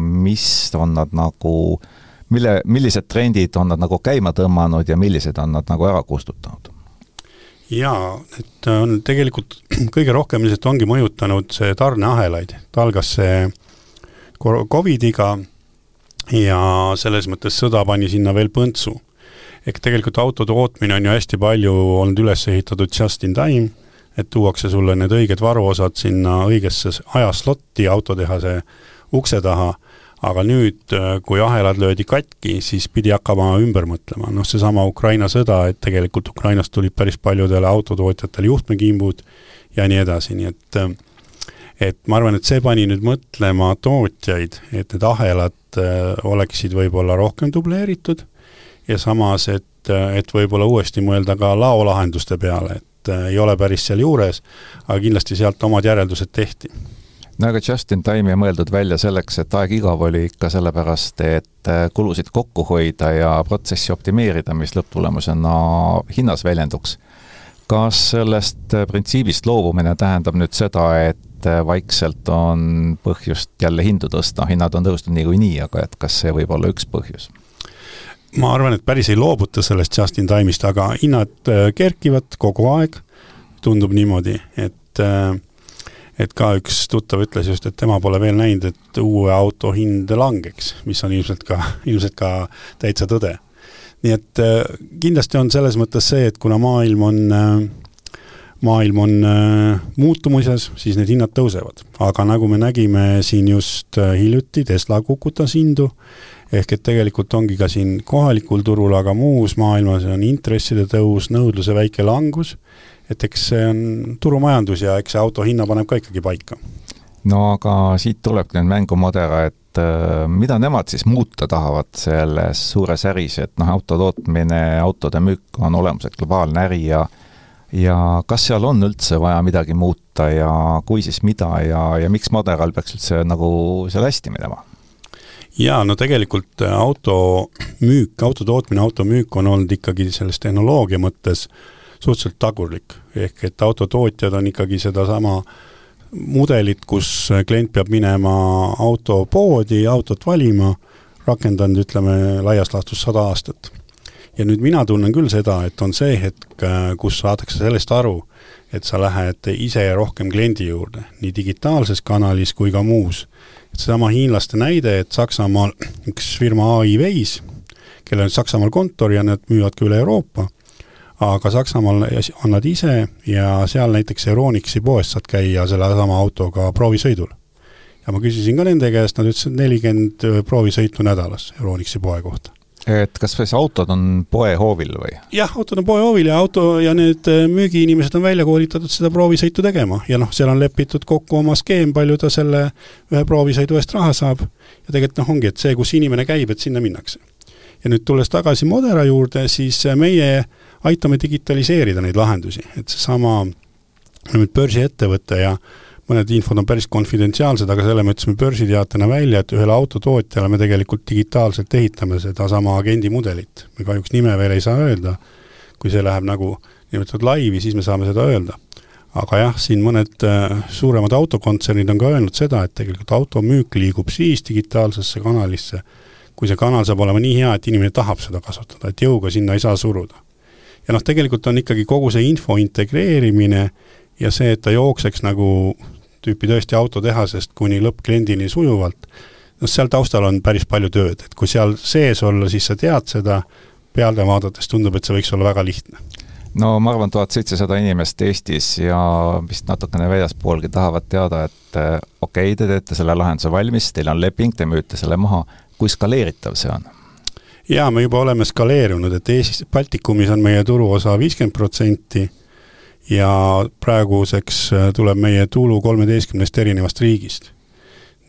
mis on nad nagu, mille, millised trendid on nad nagu käima tõmmanud ja millised on nad nagu ära kustutanud? jaa, et on tegelikult [clears throat] kõige rohkem lihtsalt ongi mõjutanud see tarneahelaid, ta algas see Covidiga ja selles mõttes sõda pani sinna veel põntsu ehk tegelikult auto tootmine on ju hästi palju olnud üles ehitatud just in time, et tuuakse sulle need õiged varuosad sinna õigesse ajaslotti autotehase ukse taha, aga nüüd, kui ahelad löödi katki, siis pidi hakkama ümber mõtlema, noh seesama Ukraina sõda, et tegelikult Ukrainast tulid päris paljudele autotootjatele juhtmekimbud ja nii edasi, nii et et ma arvan, et see pani nüüd mõtlema tootjaid, et need ahelad äh, oleksid võib-olla rohkem dubleeritud ja samas, et, et võib-olla uuesti mõelda ka laolahenduste peale, et äh, ei ole päris sealjuures, aga kindlasti sealt omad järeldused tehti no aga just in time ei mõeldud välja selleks, et aeg igav oli ikka sellepärast, et äh, kulusid kokku hoida ja protsessi optimeerida, mis lõpptulemusena hinnas väljenduks. kas sellest äh, printsiibist loobumine tähendab nüüd seda, et vaikselt on põhjust jälle hindu tõsta, hinnad on tõusnud niikuinii, aga et kas see võib olla üks põhjus? Ma arvan, et päris ei loobuta sellest just in time'ist, aga hinnad äh, kerkivad kogu aeg, tundub niimoodi, et äh, et ka üks tuttav ütles just, et tema pole veel näinud, et uue auto hind langeks, mis on ilmselt ka, [laughs] ilmselt ka täitsa tõde. nii et äh, kindlasti on selles mõttes see, et kuna maailm on maailm on muutumises, siis need hinnad tõusevad. aga nagu me nägime siin just hiljuti, Tesla kukutas hindu ehk et tegelikult ongi ka siin kohalikul turul, aga muus maailmas on intresside tõus, nõudluse väike langus, et eks see on turumajandus ja eks see auto hinna paneb ka ikkagi paika. no aga siit tulebki nüüd mängu Modera, et äh, mida nemad siis muuta tahavad selles suures äris, et noh, auto tootmine, autode müük on olemuselt globaalne äri ja ja kas seal on üldse vaja midagi muuta ja kui, siis mida ja, ja miks Moderal peaks üldse nagu seal hästi minema? jaa, no tegelikult äh, auto müük, auto tootmine, auto müük on olnud ikkagi selles tehnoloogia mõttes suhteliselt tagurlik, ehk et autotootjad on ikkagi sedasama mudelit, kus klient peab minema autopoodi, autot valima, rakendanud, ütleme, laias laastus sada aastat. Ja nüüd mina tunnen küll seda, et on see hetk, äh, kus saadakse sellest aru, et sa lähed ise rohkem kliendi juurde, nii digitaalses kanalis kui ka muus seesama hiinlaste näide, et Saksamaal üks firma AI Waze, kellel on Saksamaal kontor ja nad müüvad ka üle Euroopa, aga Saksamaal on nad ise ja seal näiteks Euronixi poes saad käia sellesama autoga proovisõidul. ja ma küsisin ka nende käest, nad ütlesid nelikümmend proovisõitu nädalas Euronixi poe kohta. Et kas siis autod on poehoovil või? jah, autod on poehoovil ja auto ja need äh, müügiinimesed on välja koolitatud seda proovisõitu tegema ja noh, seal on lepitud kokku oma skeem, palju ta selle ühe proovisõidu eest raha saab. ja tegelikult noh, ongi, et see, kus inimene käib, et sinna minnakse. ja nüüd tulles tagasi Modera juurde, siis äh, meie aitame digitaliseerida neid lahendusi, et seesama nüüd börsiettevõte ja mõned infod on päris konfidentsiaalsed, aga selle me ütlesime börsiteatena välja, et ühele autotootjale me tegelikult digitaalselt ehitame sedasama agendi mudelit. me kahjuks nime veel ei saa öelda, kui see läheb nagu nimetatud laivi, siis me saame seda öelda. aga jah, siin mõned äh, suuremad autokontsernid on ka öelnud seda, et tegelikult automüük liigub siis digitaalsesse kanalisse, kui see kanal saab olema nii hea, et inimene tahab seda kasutada, et jõuga sinna ei saa suruda. ja noh, tegelikult on ikkagi kogu see info integreerimine ja see, et ta jookseks nagu tüüpi tõesti autotehasest kuni lõppkliendini sujuvalt, noh seal taustal on päris palju tööd, et kui seal sees olla, siis sa tead seda, peale vaadates tundub, et see võiks olla väga lihtne no ma arvan, tuhat seitsesada inimest Eestis ja vist natukene väljaspoolgi tahavad teada, et eh, okei okay,, te teete selle lahenduse valmis, teil on leping, te müüte selle maha, kui skaleeritav see on? jaa, me juba oleme skaleerunud, et Eestis, Baltikumis on meie turuosa viiskümmend protsenti ja praeguseks äh, tuleb meie tulu kolmeteistkümnest erinevast riigist.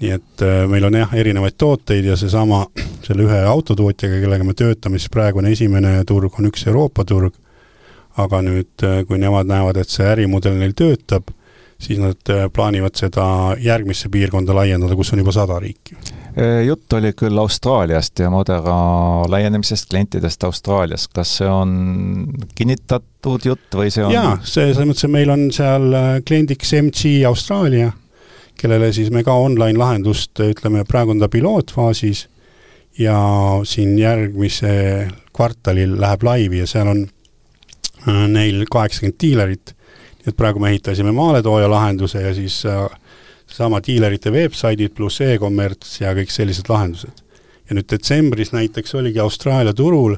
nii et äh, meil on jah, erinevaid tooteid ja seesama, selle ühe autotootjaga, kellega me töötame, siis praegune esimene turg on üks Euroopa turg, aga nüüd, äh, kui nemad näevad, et see ärimudel neil töötab, siis nad plaanivad seda järgmisse piirkonda laiendada, kus on juba sada riiki jutt oli küll Austraaliast ja Modera laienemisest klientidest Austraalias, kas see on kinnitatud jutt või see on jaa, see, selles mõttes, et meil on seal äh, kliendiks MG Austraalia, kellele siis me ka online lahendust, ütleme, praegu on ta pilootfaasis ja siin järgmisel kvartalil läheb laivi ja seal on äh, neil kaheksakümmend diilerit, nii et praegu me ehitasime maaletooja lahenduse ja siis äh, sama diilerite veebsaidid pluss e-kommerts ja kõik sellised lahendused. ja nüüd detsembris näiteks oligi Austraalia turul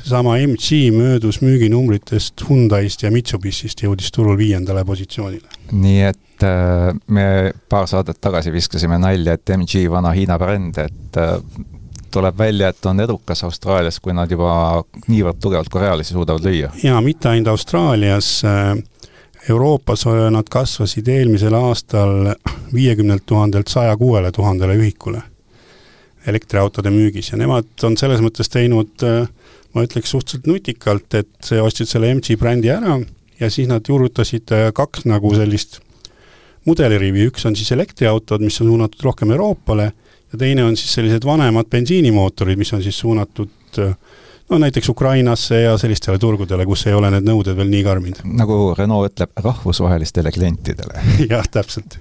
seesama MG möödus müüginumbritest Hyundai'st ja Mitsubishist, jõudis turul viiendale positsioonile. nii et äh, me paar saadet tagasi viskasime nalja, et MG vana Hiina bränd, et äh, tuleb välja, et on edukas Austraalias, kui nad juba niivõrd tugevalt korealasi suudavad lüüa. jaa, mitte ainult Austraalias äh,, Euroopas nad kasvasid eelmisel aastal viiekümnelt tuhandelt saja kuuele tuhandele ühikule elektriautode müügis ja nemad on selles mõttes teinud, ma ütleks suhteliselt nutikalt, et ostsid selle MG brändi ära ja siis nad juurutasid kaks nagu sellist mudelirivi, üks on siis elektriautod, mis on suunatud rohkem Euroopale ja teine on siis sellised vanemad bensiinimootorid, mis on siis suunatud äh, no näiteks Ukrainasse ja sellistele turgudele, kus ei ole need nõuded veel nii karmid. nagu Renault ütleb, rahvusvahelistele klientidele [laughs] jah, täpselt.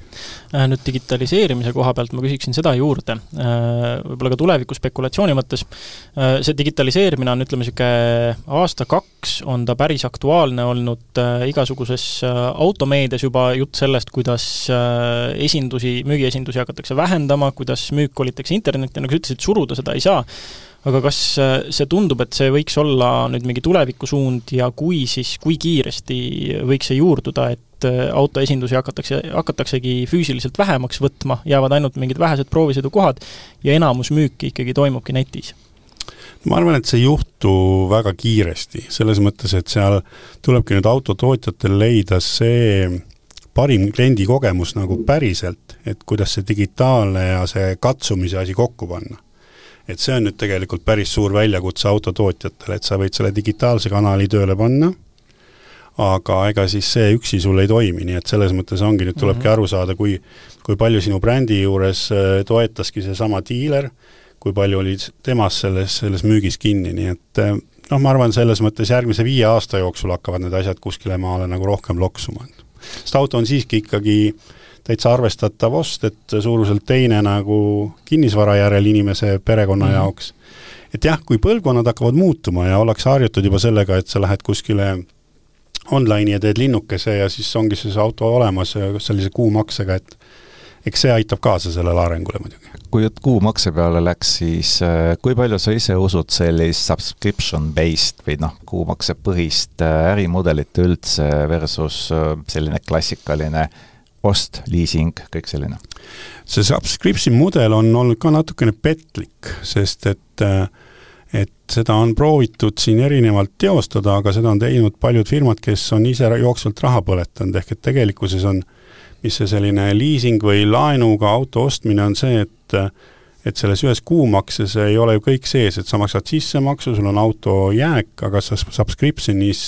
Äh, nüüd digitaliseerimise koha pealt ma küsiksin seda juurde, äh, võib-olla ka tuleviku spekulatsiooni mõttes, äh, see digitaliseerimine on, ütleme, niisugune aasta-kaks on ta päris aktuaalne olnud igasuguses automeedias juba jutt sellest, kuidas esindusi, müügiesindusi hakatakse vähendama, kuidas müük kolitakse internetti, nagu sa ütlesid, suruda seda ei saa aga kas äh, see tundub, et see võiks olla nüüd mingi tulevikusuund ja kui, siis kui kiiresti võiks see juurduda, et äh, autoesindusi hakatakse, hakataksegi füüsiliselt vähemaks võtma, jäävad ainult mingid vähesed proovisõidukohad ja enamus müüki ikkagi toimubki netis? ma arvan, et see ei juhtu väga kiiresti, selles mõttes, et seal tulebki nüüd autotootjatel leida see parim kliendikogemus nagu päriselt, et kuidas see digitaalne ja see katsumise asi kokku panna et see on nüüd tegelikult päris suur väljakutse autotootjatele, et sa võid selle digitaalse kanali tööle panna, aga ega siis see üksi sul ei toimi, nii et selles mõttes ongi, nüüd tulebki mm -hmm. aru saada, kui kui palju sinu brändi juures äh, toetaski seesama diiler, kui palju oli temast selles, selles müügis kinni, nii et äh, noh, ma arvan, selles mõttes järgmise viie aasta jooksul hakkavad need asjad kuskile maale nagu rohkem loksuma. sest auto on siiski ikkagi äh, täitsa arvestatav ost, et suuruselt teine nagu kinnisvara järel inimese perekonna mm jaoks. et jah, kui põlvkonnad hakkavad muutuma ja ollakse harjutud juba sellega, et sa lähed kuskile online'i ja teed linnukese ja siis ongi siis auto olemas sellise kuumaksega, et eks see aitab kaasa sellele arengule muidugi. kui jutt kuumakse peale läks, siis äh, kui palju sa ise usud sellist subscription based või noh, kuumaksepõhist äh, ärimudelit üldse versus äh, selline klassikaline ost, liising, kõik selline? see subscription mudel on olnud ka natukene petlik, sest et et seda on proovitud siin erinevalt teostada, aga seda on teinud paljud firmad, kes on ise jooksvalt raha põletanud, ehk et tegelikkuses on mis see selline liising või laenuga auto ostmine on see, et et selles ühes kuumakses ei ole ju kõik sees, et sa maksad sissemaksu, sul on auto jääk, aga sa subscription'is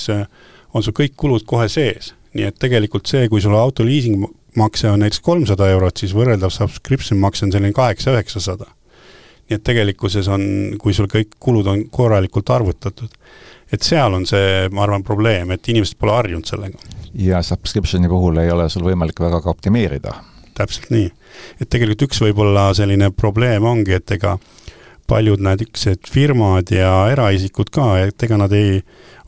on sul kõik kulud kohe sees. nii et tegelikult see, kui sul auto liisingmakse on näiteks kolmsada eurot, siis võrreldav subscription makse on selline kaheksa-üheksasada nii et tegelikkuses on, kui sul kõik kulud on korralikult arvutatud, et seal on see, ma arvan, probleem, et inimesed pole harjunud sellega. ja subscription'i puhul ei ole sul võimalik väga ka optimeerida. täpselt nii. et tegelikult üks võib-olla selline probleem ongi, et ega paljud niisugused firmad ja eraisikud ka, et ega nad ei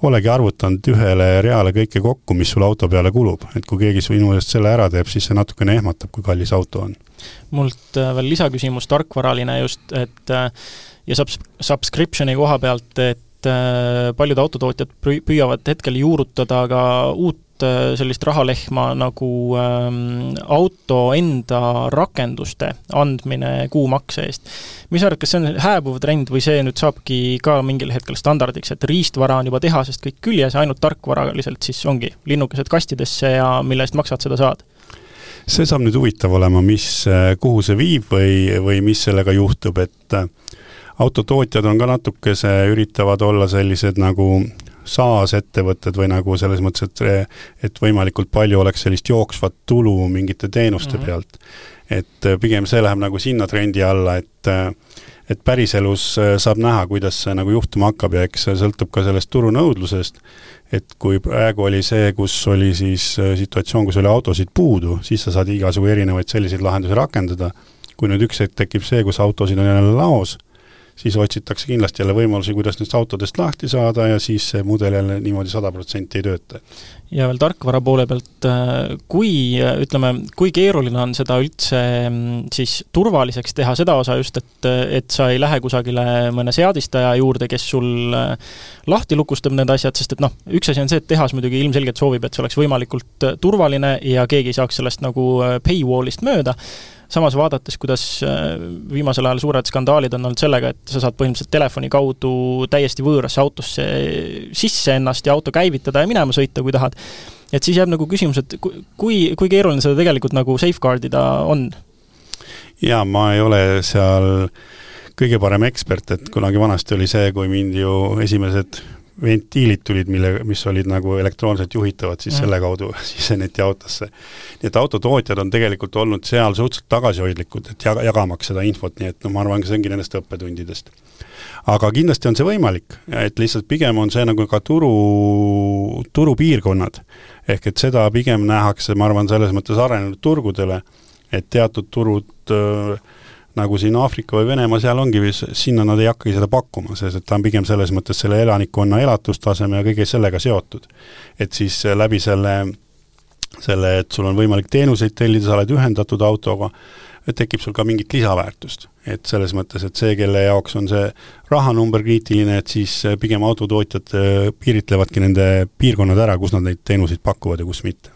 olegi arvutanud ühele reale kõike kokku, mis sul auto peale kulub, et kui keegi sinu eest selle ära teeb, siis see natukene ehmatab, kui kallis auto on. mult äh, veel lisaküsimus, tarkvaraline just, et äh, ja subs-, subscription'i koha pealt, et äh, paljud autotootjad püüavad hetkel juurutada ka uut sellist rahalehma nagu ähm, auto enda rakenduste andmine kuumakse eest. mis sa arvad, kas see on hääbuv trend või see nüüd saabki ka mingil hetkel standardiks, et riistvara on juba tehasest kõik küljes ainult tarkvaraliselt siis ongi linnukesed kastidesse ja mille eest maksad, seda saad? see saab nüüd huvitav olema, mis, äh, kuhu see viib või, või mis sellega juhtub, et äh, autotootjad on ka natukese, üritavad olla sellised nagu SaaS-ettevõtted või nagu selles mõttes, et et võimalikult palju oleks sellist jooksvat tulu mingite teenuste mm -hmm. pealt. et äh, pigem see läheb nagu sinna trendi alla, et äh, et päriselus äh, saab näha, kuidas see nagu juhtuma hakkab ja eks see sõltub ka sellest turunõudlusest, et kui praegu oli see, kus oli siis situatsioon, kus oli autosid puudu, siis sa saad igasugu erinevaid selliseid lahendusi rakendada, kui nüüd üks hetk tekib see, kus autosid on jälle laos, siis otsitakse kindlasti jälle võimalusi, kuidas nendest autodest lahti saada ja siis see mudel jälle niimoodi sada protsenti ei tööta. ja veel tarkvara poole pealt, äh, kui ütleme, kui keeruline on seda üldse mm, siis turvaliseks teha, seda osa just, et, et sa ei lähe kusagile mõne seadistaja juurde, kes sul äh, lahti lukustab need asjad, sest et noh, üks asi on see, et tehas muidugi ilmselgelt soovib, et see oleks võimalikult äh, turvaline ja keegi ei saaks sellest nagu paywall'ist mööda samas vaadates, kuidas äh, viimasel ajal suured skandaalid on olnud sellega, et sa saad põhimõtteliselt telefoni kaudu täiesti võõrasse autosse sisse ennast ja auto käivitada ja minema sõita, kui tahad, et siis jääb nagu küsimus, et kui, kui keeruline seda tegelikult nagu safeguard ida on? jaa, ma ei ole seal kõige parem ekspert, et kunagi vanasti oli see, kui mind ju esimesed ventiilid tulid, mille, mis olid nagu elektrooniliselt juhitavad, siis mm. selle kaudu [laughs] siseneti autosse. nii et autotootjad on tegelikult olnud seal suhteliselt tagasihoidlikud, et jaga, jagamaks seda infot, nii et noh, ma arvan, see ongi nendest õppetundidest. aga kindlasti on see võimalik, et lihtsalt pigem on see nagu ka turu, turupiirkonnad. ehk et seda pigem nähakse, ma arvan, selles mõttes arenenud turgudele, et teatud turud öö, nagu siin Aafrika või Venemaa, seal ongi, sinna nad ei hakkagi seda pakkuma, sest et ta on pigem selles mõttes selle elanikkonna elatustaseme ja kõige sellega seotud. et siis äh, läbi selle, selle, et sul on võimalik teenuseid tellida, sa oled ühendatud autoga, tekib sul ka mingit lisaväärtust. et selles mõttes, et see, kelle jaoks on see rahanumber kriitiline, et siis äh, pigem autotootjad äh, piiritlevadki nende piirkonnad ära, kus nad neid teenuseid pakuvad ja kus mitte.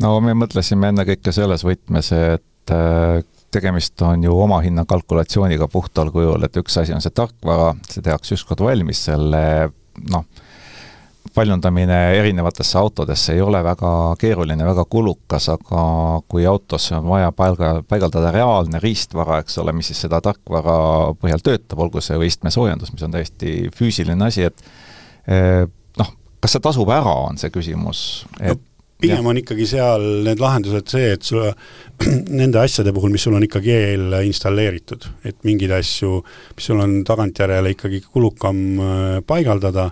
no me mõtlesime ennekõike selles võtmes, et tegemist on ju omahinna kalkulatsiooniga puhtal kujul, et üks asi on see tarkvara, see tehakse ükskord valmis, selle noh, paljundamine erinevatesse autodesse ei ole väga keeruline, väga kulukas, aga kui autosse on vaja paiga, paigaldada reaalne riistvara, eks ole, mis siis seda tarkvara põhjal töötab, olgu see või istmesoojendus, mis on täiesti füüsiline asi, et eh, noh, kas see tasub ära, on see küsimus, et pigem on ikkagi seal need lahendused see, et sul [clears throat] nende asjade puhul, mis sul on ikkagi eel installeeritud, et mingeid asju, mis sul on tagantjärele ikkagi kulukam äh, paigaldada,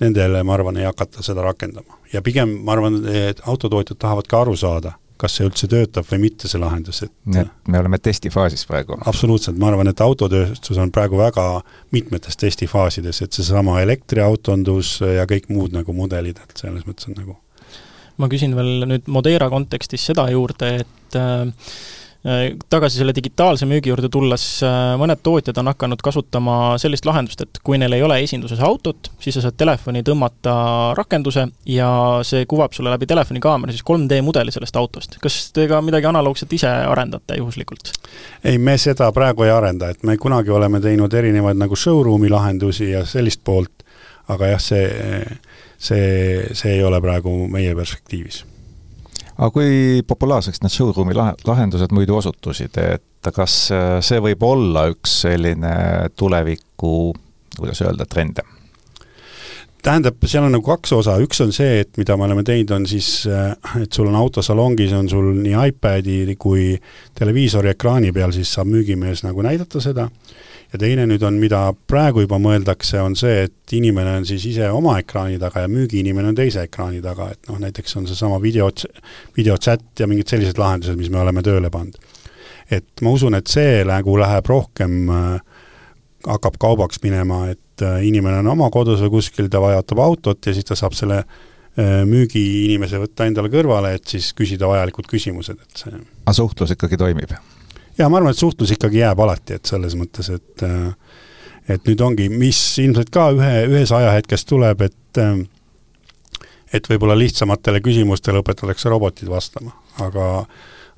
nendele ma arvan, ei hakata seda rakendama. ja pigem ma arvan, et autotootjad tahavad ka aru saada, kas see üldse töötab või mitte, see lahendus, et nii et me oleme testifaasis praegu? absoluutselt, ma arvan, et autotööstus on praegu väga mitmetes testifaasides, et seesama elektriautondus ja kõik muud nagu mudelid, et selles mõttes on nagu ma küsin veel nüüd Modera kontekstis seda juurde, et äh, Äh, tagasi selle digitaalse müügi juurde tulles, äh, mõned tootjad on hakanud kasutama sellist lahendust, et kui neil ei ole esinduses autot, siis sa saad telefoni tõmmata rakenduse ja see kuvab sulle läbi telefonikaamera siis 3D mudeli sellest autost. kas te ka midagi analoogset ise arendate juhuslikult? ei, me seda praegu ei arenda, et me kunagi oleme teinud erinevaid nagu showroom'i lahendusi ja sellist poolt, aga jah, see, see, see ei ole praegu meie perspektiivis. Aga kui populaarseks need showroom'i lahendused muidu osutusid, et kas äh, see võib olla üks selline tuleviku, kuidas öelda, trend? tähendab, seal on nagu kaks osa, üks on see, et mida me oleme teinud, on siis, äh, et sul on autosalongis, on sul nii iPadi kui televiisori ekraani peal, siis saab müügimees nagu näidata seda ja teine nüüd on, mida praegu juba mõeldakse, on see, et inimene on siis ise oma ekraani taga ja müügiinimene on teise ekraani taga, et noh, näiteks on seesama video, videochat ja mingid sellised lahendused, mis me oleme tööle pannud. et ma usun, et see nagu läheb rohkem äh, hakkab kaubaks minema, et äh, inimene on oma kodus või kuskil, ta vajatab autot ja siis ta saab selle äh, müügiinimese võtta endale kõrvale, et siis küsida vajalikud küsimused, et see aga suhtlus ikkagi toimib? Ja ma arvan, et suhtlus ikkagi jääb alati, et selles mõttes, et äh, et nüüd ongi, mis ilmselt ka ühe, ühes ajahetkes tuleb, et äh, et võib-olla lihtsamatele küsimustele õpetatakse robotid vastama, aga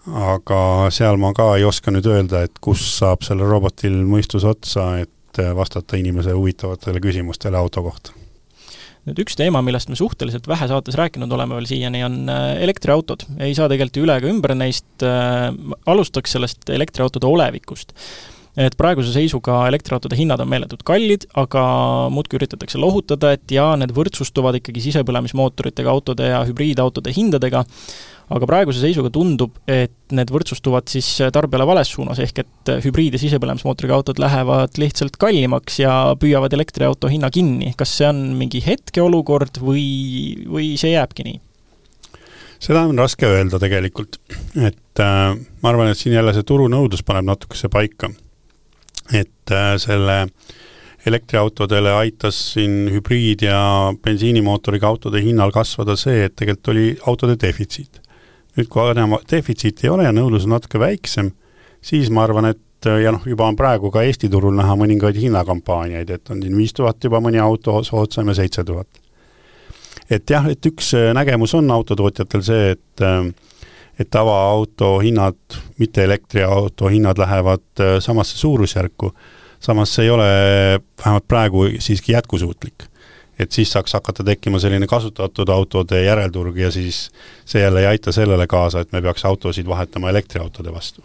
aga seal ma ka ei oska nüüd öelda, et kus saab sellel robotil mõistus otsa, et äh, vastata inimese huvitavatele küsimustele auto kohta nüüd üks teema, millest me suhteliselt vähe saates rääkinud oleme veel siiani, on äh, elektriautod. ei saa tegelikult üle ega ümber neist, äh, alustaks sellest elektriautode olevikust. et praeguse seisuga elektriautode hinnad on meeletult kallid, aga muudkui üritatakse lohutada, et jaa, need võrdsustuvad ikkagi sisepõlemismootoritega autode ja hübriidautode hindadega, aga praeguse seisuga tundub, et need võrdsustuvad siis tarbijale vales suunas, ehk et hübriid- ja sisepõlemismootoriga autod lähevad lihtsalt kallimaks ja püüavad elektriauto hinna kinni. kas see on mingi hetkeolukord või, või see jääbki nii? seda on raske öelda tegelikult, et äh, ma arvan, et siin jälle see turunõudlus paneb natukese paika. et äh, selle elektriautodele aitas siin hübriid- ja bensiinimootoriga autode hinnal kasvada see, et tegelikult oli autode defitsiit nüüd, kui enam defitsiiti ei ole ja nõudlus on natuke väiksem, siis ma arvan, et ja noh, juba on praegu ka Eesti turul näha mõningaid hinnakampaaniaid, et on siin viis tuhat juba mõni auto soodsam ja seitse tuhat. et jah, et üks nägemus on autotootjatel see, et et tavaauto hinnad, mitte elektriauto hinnad lähevad samasse suurusjärku, samas see ei ole vähemalt praegu siiski jätkusuutlik et siis saaks hakata tekkima selline kasutatud autode järelturg ja siis see jälle ei aita sellele kaasa, et me peaks autosid vahetama elektriautode vastu.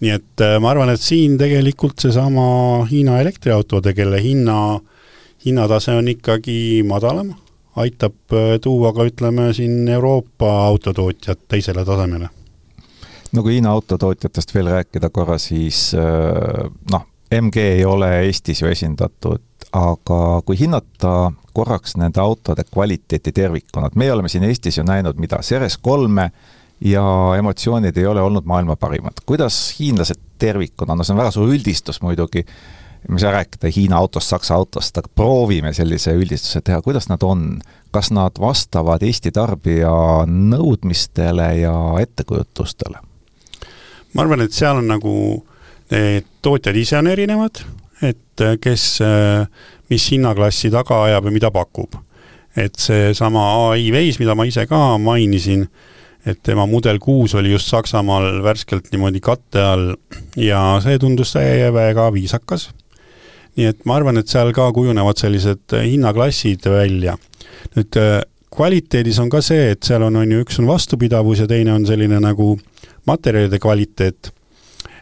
nii et äh, ma arvan, et siin tegelikult seesama Hiina elektriautode, kelle hinna, hinnatase on ikkagi madalam, aitab äh, tuua ka ütleme siin Euroopa autotootjad teisele tasemele. no kui Hiina autotootjatest veel rääkida korra, siis äh, noh, MG ei ole Eestis ju esindatud, aga kui hinnata korraks nende autode kvaliteeti tervikuna, et meie oleme siin Eestis ju näinud, mida, Ceres kolme ja emotsioonid ei ole olnud maailma parimad. kuidas hiinlased tervikuna, no see on väga suur üldistus muidugi, me ei saa rääkida Hiina autost, Saksa autost, aga proovime sellise üldistuse teha, kuidas nad on? kas nad vastavad Eesti tarbija nõudmistele ja ettekujutustele? ma arvan, et seal on nagu tootjad ise on erinevad, et kes mis hinnaklassi taga ajab ja mida pakub. et seesama ai Waze, mida ma ise ka mainisin, et tema mudel kuus oli just Saksamaal värskelt niimoodi katte all ja see tundus väga viisakas. nii et ma arvan, et seal ka kujunevad sellised hinnaklassid välja. nüüd kvaliteedis on ka see, et seal on, on ju, üks on vastupidavus ja teine on selline nagu materjalide kvaliteet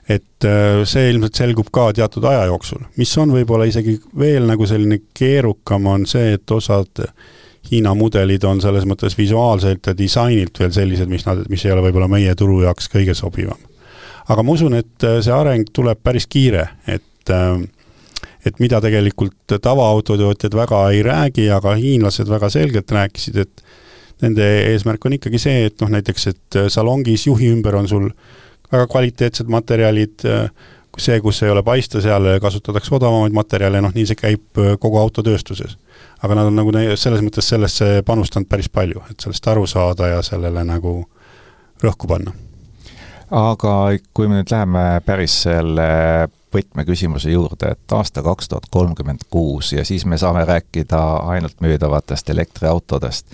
et äh, see ilmselt selgub ka teatud aja jooksul. mis on võib-olla isegi veel nagu selline keerukam, on see, et osad Hiina mudelid on selles mõttes visuaalselt ja disainilt veel sellised, mis nad, mis ei ole võib-olla meie turu jaoks kõige sobivam. aga ma usun, et äh, see areng tuleb päris kiire, et äh, et mida tegelikult tavaautotootjad väga ei räägi, aga hiinlased väga selgelt rääkisid, et nende eesmärk on ikkagi see, et noh, näiteks, et salongis juhi ümber on sul äh, väga kvaliteetsed materjalid, see, kus ei ole paista, seal kasutatakse odavamaid materjale, noh nii see käib äh, kogu autotööstuses. aga nad on nagu selles mõttes sellesse panustanud päris palju, et sellest aru saada ja sellele nagu rõhku panna aga kui me nüüd läheme päris selle võtmeküsimuse juurde, et aasta kaks tuhat kolmkümmend kuus ja siis me saame rääkida ainult müüdavatest elektriautodest.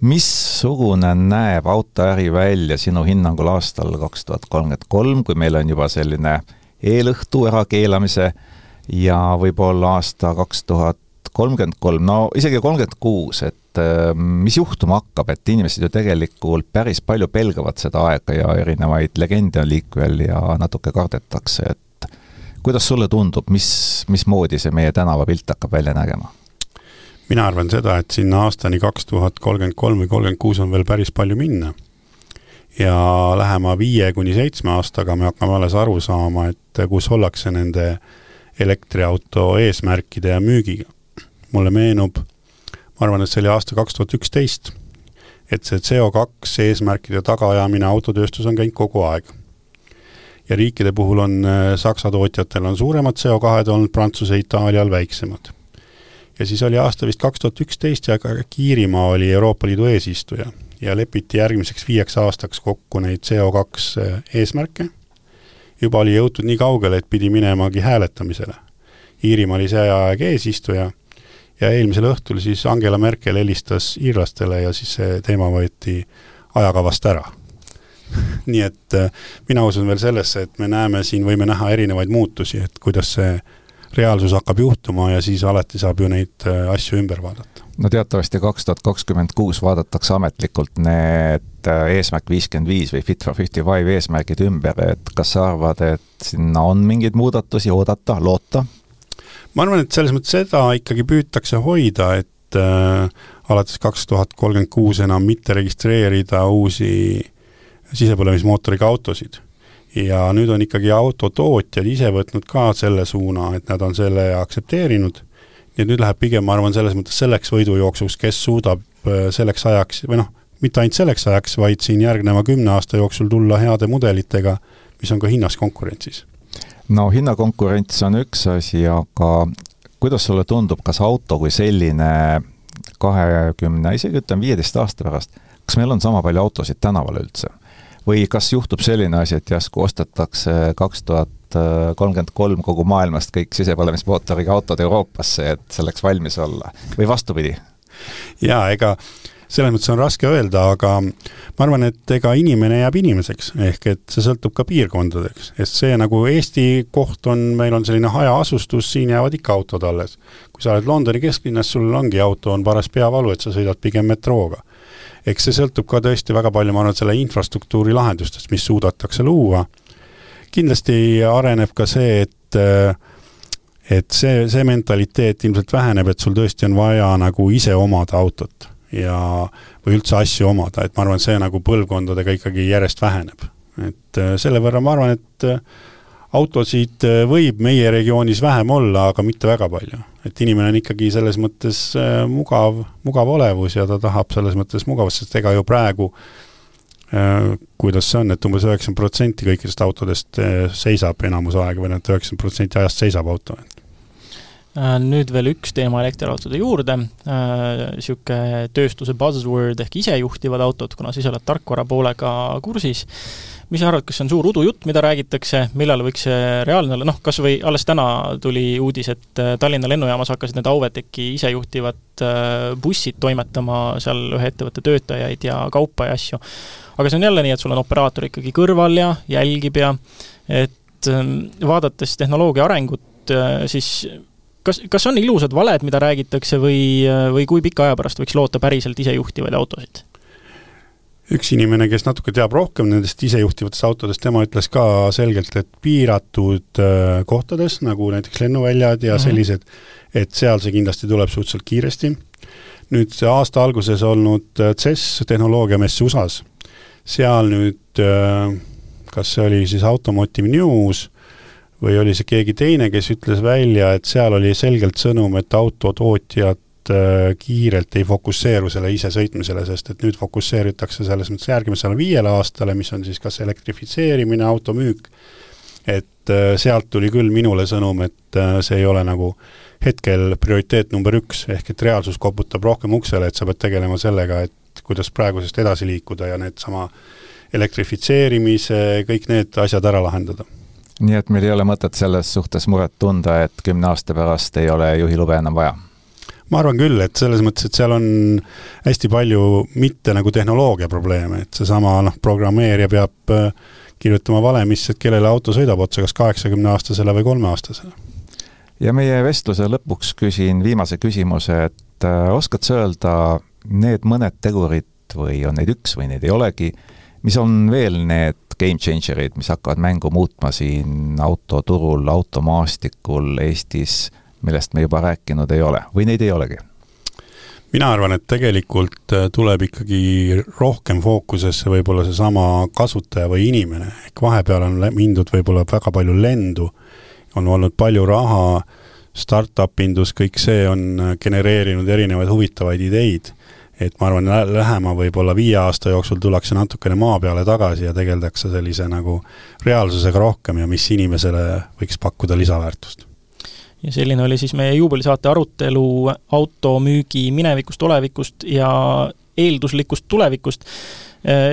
Missugune näeb autoäri välja sinu hinnangul aastal kaks tuhat kolmkümmend kolm, kui meil on juba selline eelõhtu ärakeelamise ja võib-olla aasta kaks tuhat kolmkümmend kolm, no isegi kolmkümmend kuus, et äh, mis juhtuma hakkab, et inimesed ju tegelikult päris palju pelgavad seda aega ja erinevaid legende on liikvel ja natuke kardetakse, et kuidas sulle tundub, mis, mismoodi see meie tänavapilt hakkab välja nägema? Mina arvan seda, et sinna aastani kaks tuhat kolmkümmend kolm või kolmkümmend kuus on veel päris palju minna. ja lähema viie kuni seitsme aastaga me hakkame alles aru saama, et kus ollakse nende elektriauto eesmärkide ja müügiga mulle meenub, ma arvan, et see oli aasta kaks tuhat üksteist, et see CO2 eesmärkide tagaajamine autotööstus on käinud kogu aeg. ja riikide puhul on äh, Saksa tootjatel on suuremad CO2-d olnud, Prantsuse, Itaalial väiksemad. Ja siis oli aasta vist kaks tuhat üksteist ja ka Iirimaa oli Euroopa Liidu eesistuja ja lepiti järgmiseks viieks aastaks kokku neid CO2 äh, eesmärke. juba oli jõutud nii kaugele, et pidi minemagi hääletamisele. Iirimaa oli see aeg eesistuja ja eelmisel õhtul siis Angela Merkel helistas iirlastele ja siis see teema võeti ajakavast ära [laughs] nii et äh, mina usun veel sellesse, et me näeme siin, võime näha erinevaid muutusi, et kuidas see reaalsus hakkab juhtuma ja siis alati saab ju neid äh, asju ümber vaadata. no teatavasti kaks tuhat kakskümmend kuus vaadatakse ametlikult need äh, eesmärk viiskümmend viis või Fit for fifty five eesmärgid ümber, et kas sa arvad, et sinna on mingeid muudatusi oodata, loota? ma arvan, et selles mõttes seda ikkagi püütakse hoida, et äh, alates kaks tuhat kolmkümmend kuus enam mitte registreerida uusi sisepõlemismootoriga autosid. Ja nüüd on ikkagi autotootjad ise võtnud ka selle suuna, et nad on selle aktsepteerinud, nii et nüüd läheb pigem, ma arvan, selles mõttes selleks võidujooksuks, kes suudab äh, selleks ajaks või noh, mitte ainult selleks ajaks, vaid siin järgneva kümne aasta jooksul tulla heade mudelitega, mis on ka hinnas konkurentsis no hinnakonkurents on üks asi, aga kuidas sulle tundub, kas auto kui selline kahekümne, isegi ütleme viieteist aasta pärast, kas meil on sama palju autosid tänaval üldse? Või kas juhtub selline asi, et järsku ostetakse kaks tuhat kolmkümmend kolm kogu maailmast kõik sisepõlemismootoriga autod Euroopasse, et selleks valmis olla, või vastupidi? jaa, ega selles mõttes on raske öelda, aga ma arvan, et ega inimene jääb inimeseks, ehk et see sõltub ka piirkondadeks, sest see nagu Eesti koht on, meil on selline hajaasustus, siin jäävad ikka autod alles. kui sa oled Londoni kesklinnas, sul ongi auto, on paras peavalu, et sa sõidad pigem metrooga. Eks see sõltub ka tõesti väga palju, ma arvan, selle infrastruktuuri lahendustest, mis suudetakse luua. kindlasti areneb ka see, et et see, see mentaliteet ilmselt väheneb, et sul tõesti on vaja nagu ise omada autot ja, või üldse asju omada, et ma arvan, et see nagu põlvkondadega ikkagi järjest väheneb. et äh, selle võrra ma arvan, et äh, autosid äh, võib meie regioonis vähem olla, aga mitte väga palju. et inimene on ikkagi selles mõttes mugav, mugav olevus ja ta tahab selles mõttes mugavust, sest ega ju praegu kuidas see on, et umbes üheksakümmend protsenti kõikidest autodest seisab enamus aega või noh, et üheksakümmend protsenti ajast seisab auto, Äh, nüüd veel üks teema elektriautode juurde, niisugune äh, tööstuse buzzword ehk isejuhtivad autod, kuna sa ise oled tarkvara poolega kursis, mis sa arvad, kas see on suur udujutt, mida räägitakse, millal võiks see reaalne olla, noh, kas või alles täna tuli uudis, et äh, Tallinna lennujaamas hakkasid need Auveteki isejuhtivad bussid toimetama seal ühe ettevõtte töötajaid ja kaupa ja asju. aga see on jälle nii, et sul on operaator ikkagi kõrval ja jälgib ja et ähm, vaadates tehnoloogia arengut, siis kas, kas on ilusad valed, mida räägitakse või, või kui pika aja pärast võiks loota päriselt isejuhtivaid autosid? Üks inimene, kes natuke teab rohkem nendest isejuhtivatest autodest, tema ütles ka selgelt, et piiratud äh, kohtades, nagu näiteks lennuväljad ja mm -hmm. sellised, et seal see kindlasti tuleb suhteliselt kiiresti. nüüd see aasta alguses olnud äh, CES tehnoloogiamess USA-s, seal nüüd äh, kas see oli siis Automotive News või oli see keegi teine, kes ütles välja, et seal oli selgelt sõnum, et autotootjad kiirelt ei fokusseeru selle isesõitmisele, sest et nüüd fokusseeritakse selles mõttes järgmisele viiele aastale, mis on siis kas elektrifitseerimine, automüük, et äh, sealt tuli küll minule sõnum, et äh, see ei ole nagu hetkel prioriteet number üks, ehk et reaalsus koputab rohkem uksele, et sa pead tegelema sellega, et kuidas praegusest edasi liikuda ja needsama elektrifitseerimise, kõik need asjad ära lahendada. nii et meil ei ole mõtet selles suhtes muret tunda, et kümne aasta pärast ei ole juhilube enam vaja? Ma arvan küll, et selles mõttes, et seal on hästi palju mitte nagu tehnoloogia probleeme, et seesama noh, programmeerija peab äh, kirjutama valemisse, et kellele auto sõidab otsa, kas kaheksakümneaastasele või kolmeaastasele. ja meie vestluse lõpuks küsin viimase küsimuse, et äh, oskad sa öelda need mõned tegurid või on neid üks või neid ei olegi, mis on veel need game changer'id, mis hakkavad mängu muutma siin autoturul, automaastikul Eestis millest me juba rääkinud ei ole või neid ei olegi? mina arvan, et tegelikult äh, tuleb ikkagi rohkem fookusesse võib-olla seesama kasutaja või inimene, ehk vahepeal on mindud võib-olla väga palju lendu, on olnud palju raha, startup indus, kõik see on äh, genereerinud erinevaid huvitavaid ideid, et ma arvan, lähema võib-olla viie aasta jooksul tullakse natukene maa peale tagasi ja tegeldakse sellise nagu reaalsusega rohkem ja mis inimesele võiks pakkuda lisaväärtust ja selline oli siis meie juubelisaate arutelu automüügi minevikust, olevikust ja eelduslikust tulevikust.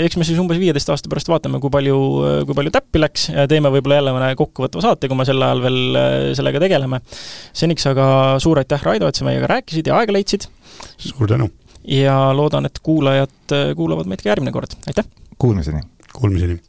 eks me siis umbes viieteist aasta pärast vaatame, kui palju, kui palju täppi läks, teeme võib-olla jälle mõne kokkuvõtva saate, kui me sel ajal veel sellega tegeleme. seniks aga suur aitäh, Raido, et sa meiega rääkisid ja aega leidsid! suur tänu! ja loodan, et kuulajad kuulavad meid ka järgmine kord, aitäh! Kuulmiseni! Kuulmiseni!